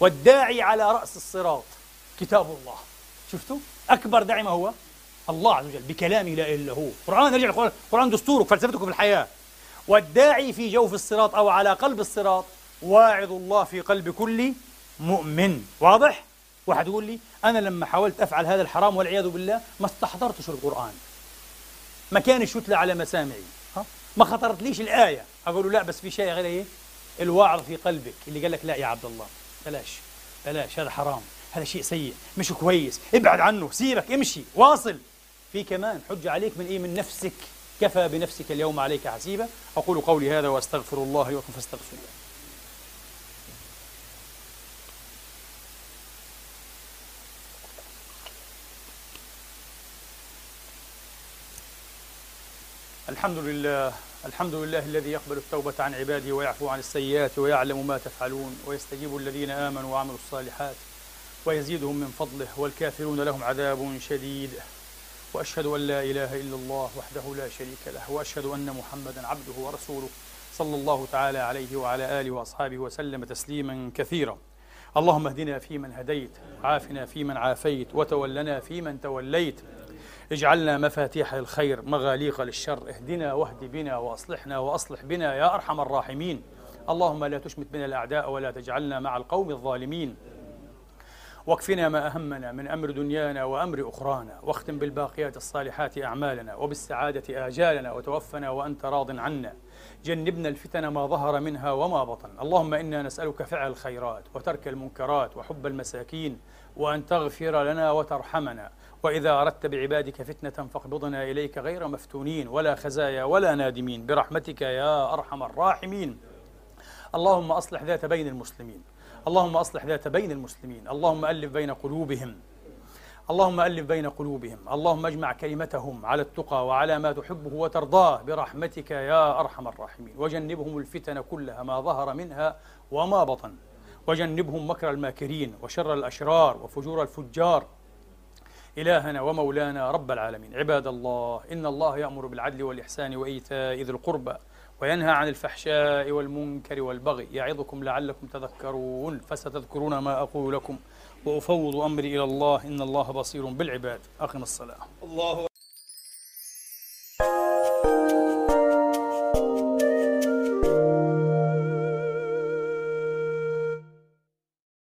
والداعي على رأس الصراط كتاب الله. شفتوا؟ أكبر داعي ما هو؟ الله عز وجل بكلامه لا إله إلا هو. قرآن رجع القرآن قرآن دستورك فلسفتك في الحياة. والداعي في جوف الصراط أو على قلب الصراط واعظ الله في قلب كل مؤمن. واضح؟ واحد يقول لي أنا لما حاولت أفعل هذا الحرام والعياذ بالله ما استحضرتش القرآن. ما كانش يتلى على مسامعي. ها؟ ما خطرت ليش الآية. أقول له لا بس في شيء غير إيه؟ الواعظ في قلبك. اللي قال لك لا يا عبد الله. بلاش بلاش هذا حرام هذا شيء سيء مش كويس ابعد عنه سيبك امشي واصل. في كمان حجة عليك من إيه؟ من نفسك. كفى بنفسك اليوم عليك حسيبا أقول قولي هذا وأستغفر الله لكم فاستغفروه الحمد لله. الحمد لله الذي يقبل التوبة عن عباده ويعفو عن السيئات ويعلم ما تفعلون ويستجيب الذين آمنوا وعملوا الصالحات ويزيدهم من فضله والكافرون لهم عذاب شديد وأشهد أن لا إله إلا الله وحده لا شريك له وأشهد أن محمدا عبده ورسوله صلى الله تعالى عليه وعلى آله وأصحابه وسلم تسليما كثيرا. اللهم اهدنا فيمن هديت وعافنا فيمن عافيت وتولنا فيمن توليت. اجعلنا مفاتيح للخير مغاليق للشر اهدنا واهد بنا واصلحنا واصلح بنا يا أرحم الراحمين. اللهم لا تشمت بنا الأعداء ولا تجعلنا مع القوم الظالمين. واكفنا ما أهمنا من أمر دنيانا وأمر أخرانا. واختم بالباقيات الصالحات أعمالنا وبالسعادة آجالنا وتوفنا وأنت راض عنا. جنبنا الفتن ما ظهر منها وما بطن. اللهم إنا نسألك فعل الخيرات وترك المنكرات وحب المساكين وأن تغفر لنا وترحمنا. وإذا أردت بعبادك فتنة فاقبضنا إليك غير مفتونين ولا خزايا ولا نادمين. برحمتك يا أرحم الراحمين. اللهم أصلح ذات بين المسلمين. اللهم أصلح ذات بين المسلمين. اللهم ألف بين قلوبهم. اللهم ألف بين قلوبهم. اللهم اجمع كلمتهم على التقى وعلى ما تحبه وترضاه. برحمتك يا أرحم الراحمين. وجنبهم الفتن كلها ما ظهر منها وما بطن. وجنبهم مكر الماكرين وشر الأشرار وفجور الفجار. إلهنا ومولانا رب العالمين. عباد الله إن الله يأمر بالعدل والإحسان وإيتاء ذي القربى وينهى عن الفحشاء والمنكر والبغي يعظكم لعلكم تذكرون فستذكرون ما أقول لكم. وأفوض أمري إلى الله إن الله بصير بالعباد. أقم الصلاة. الله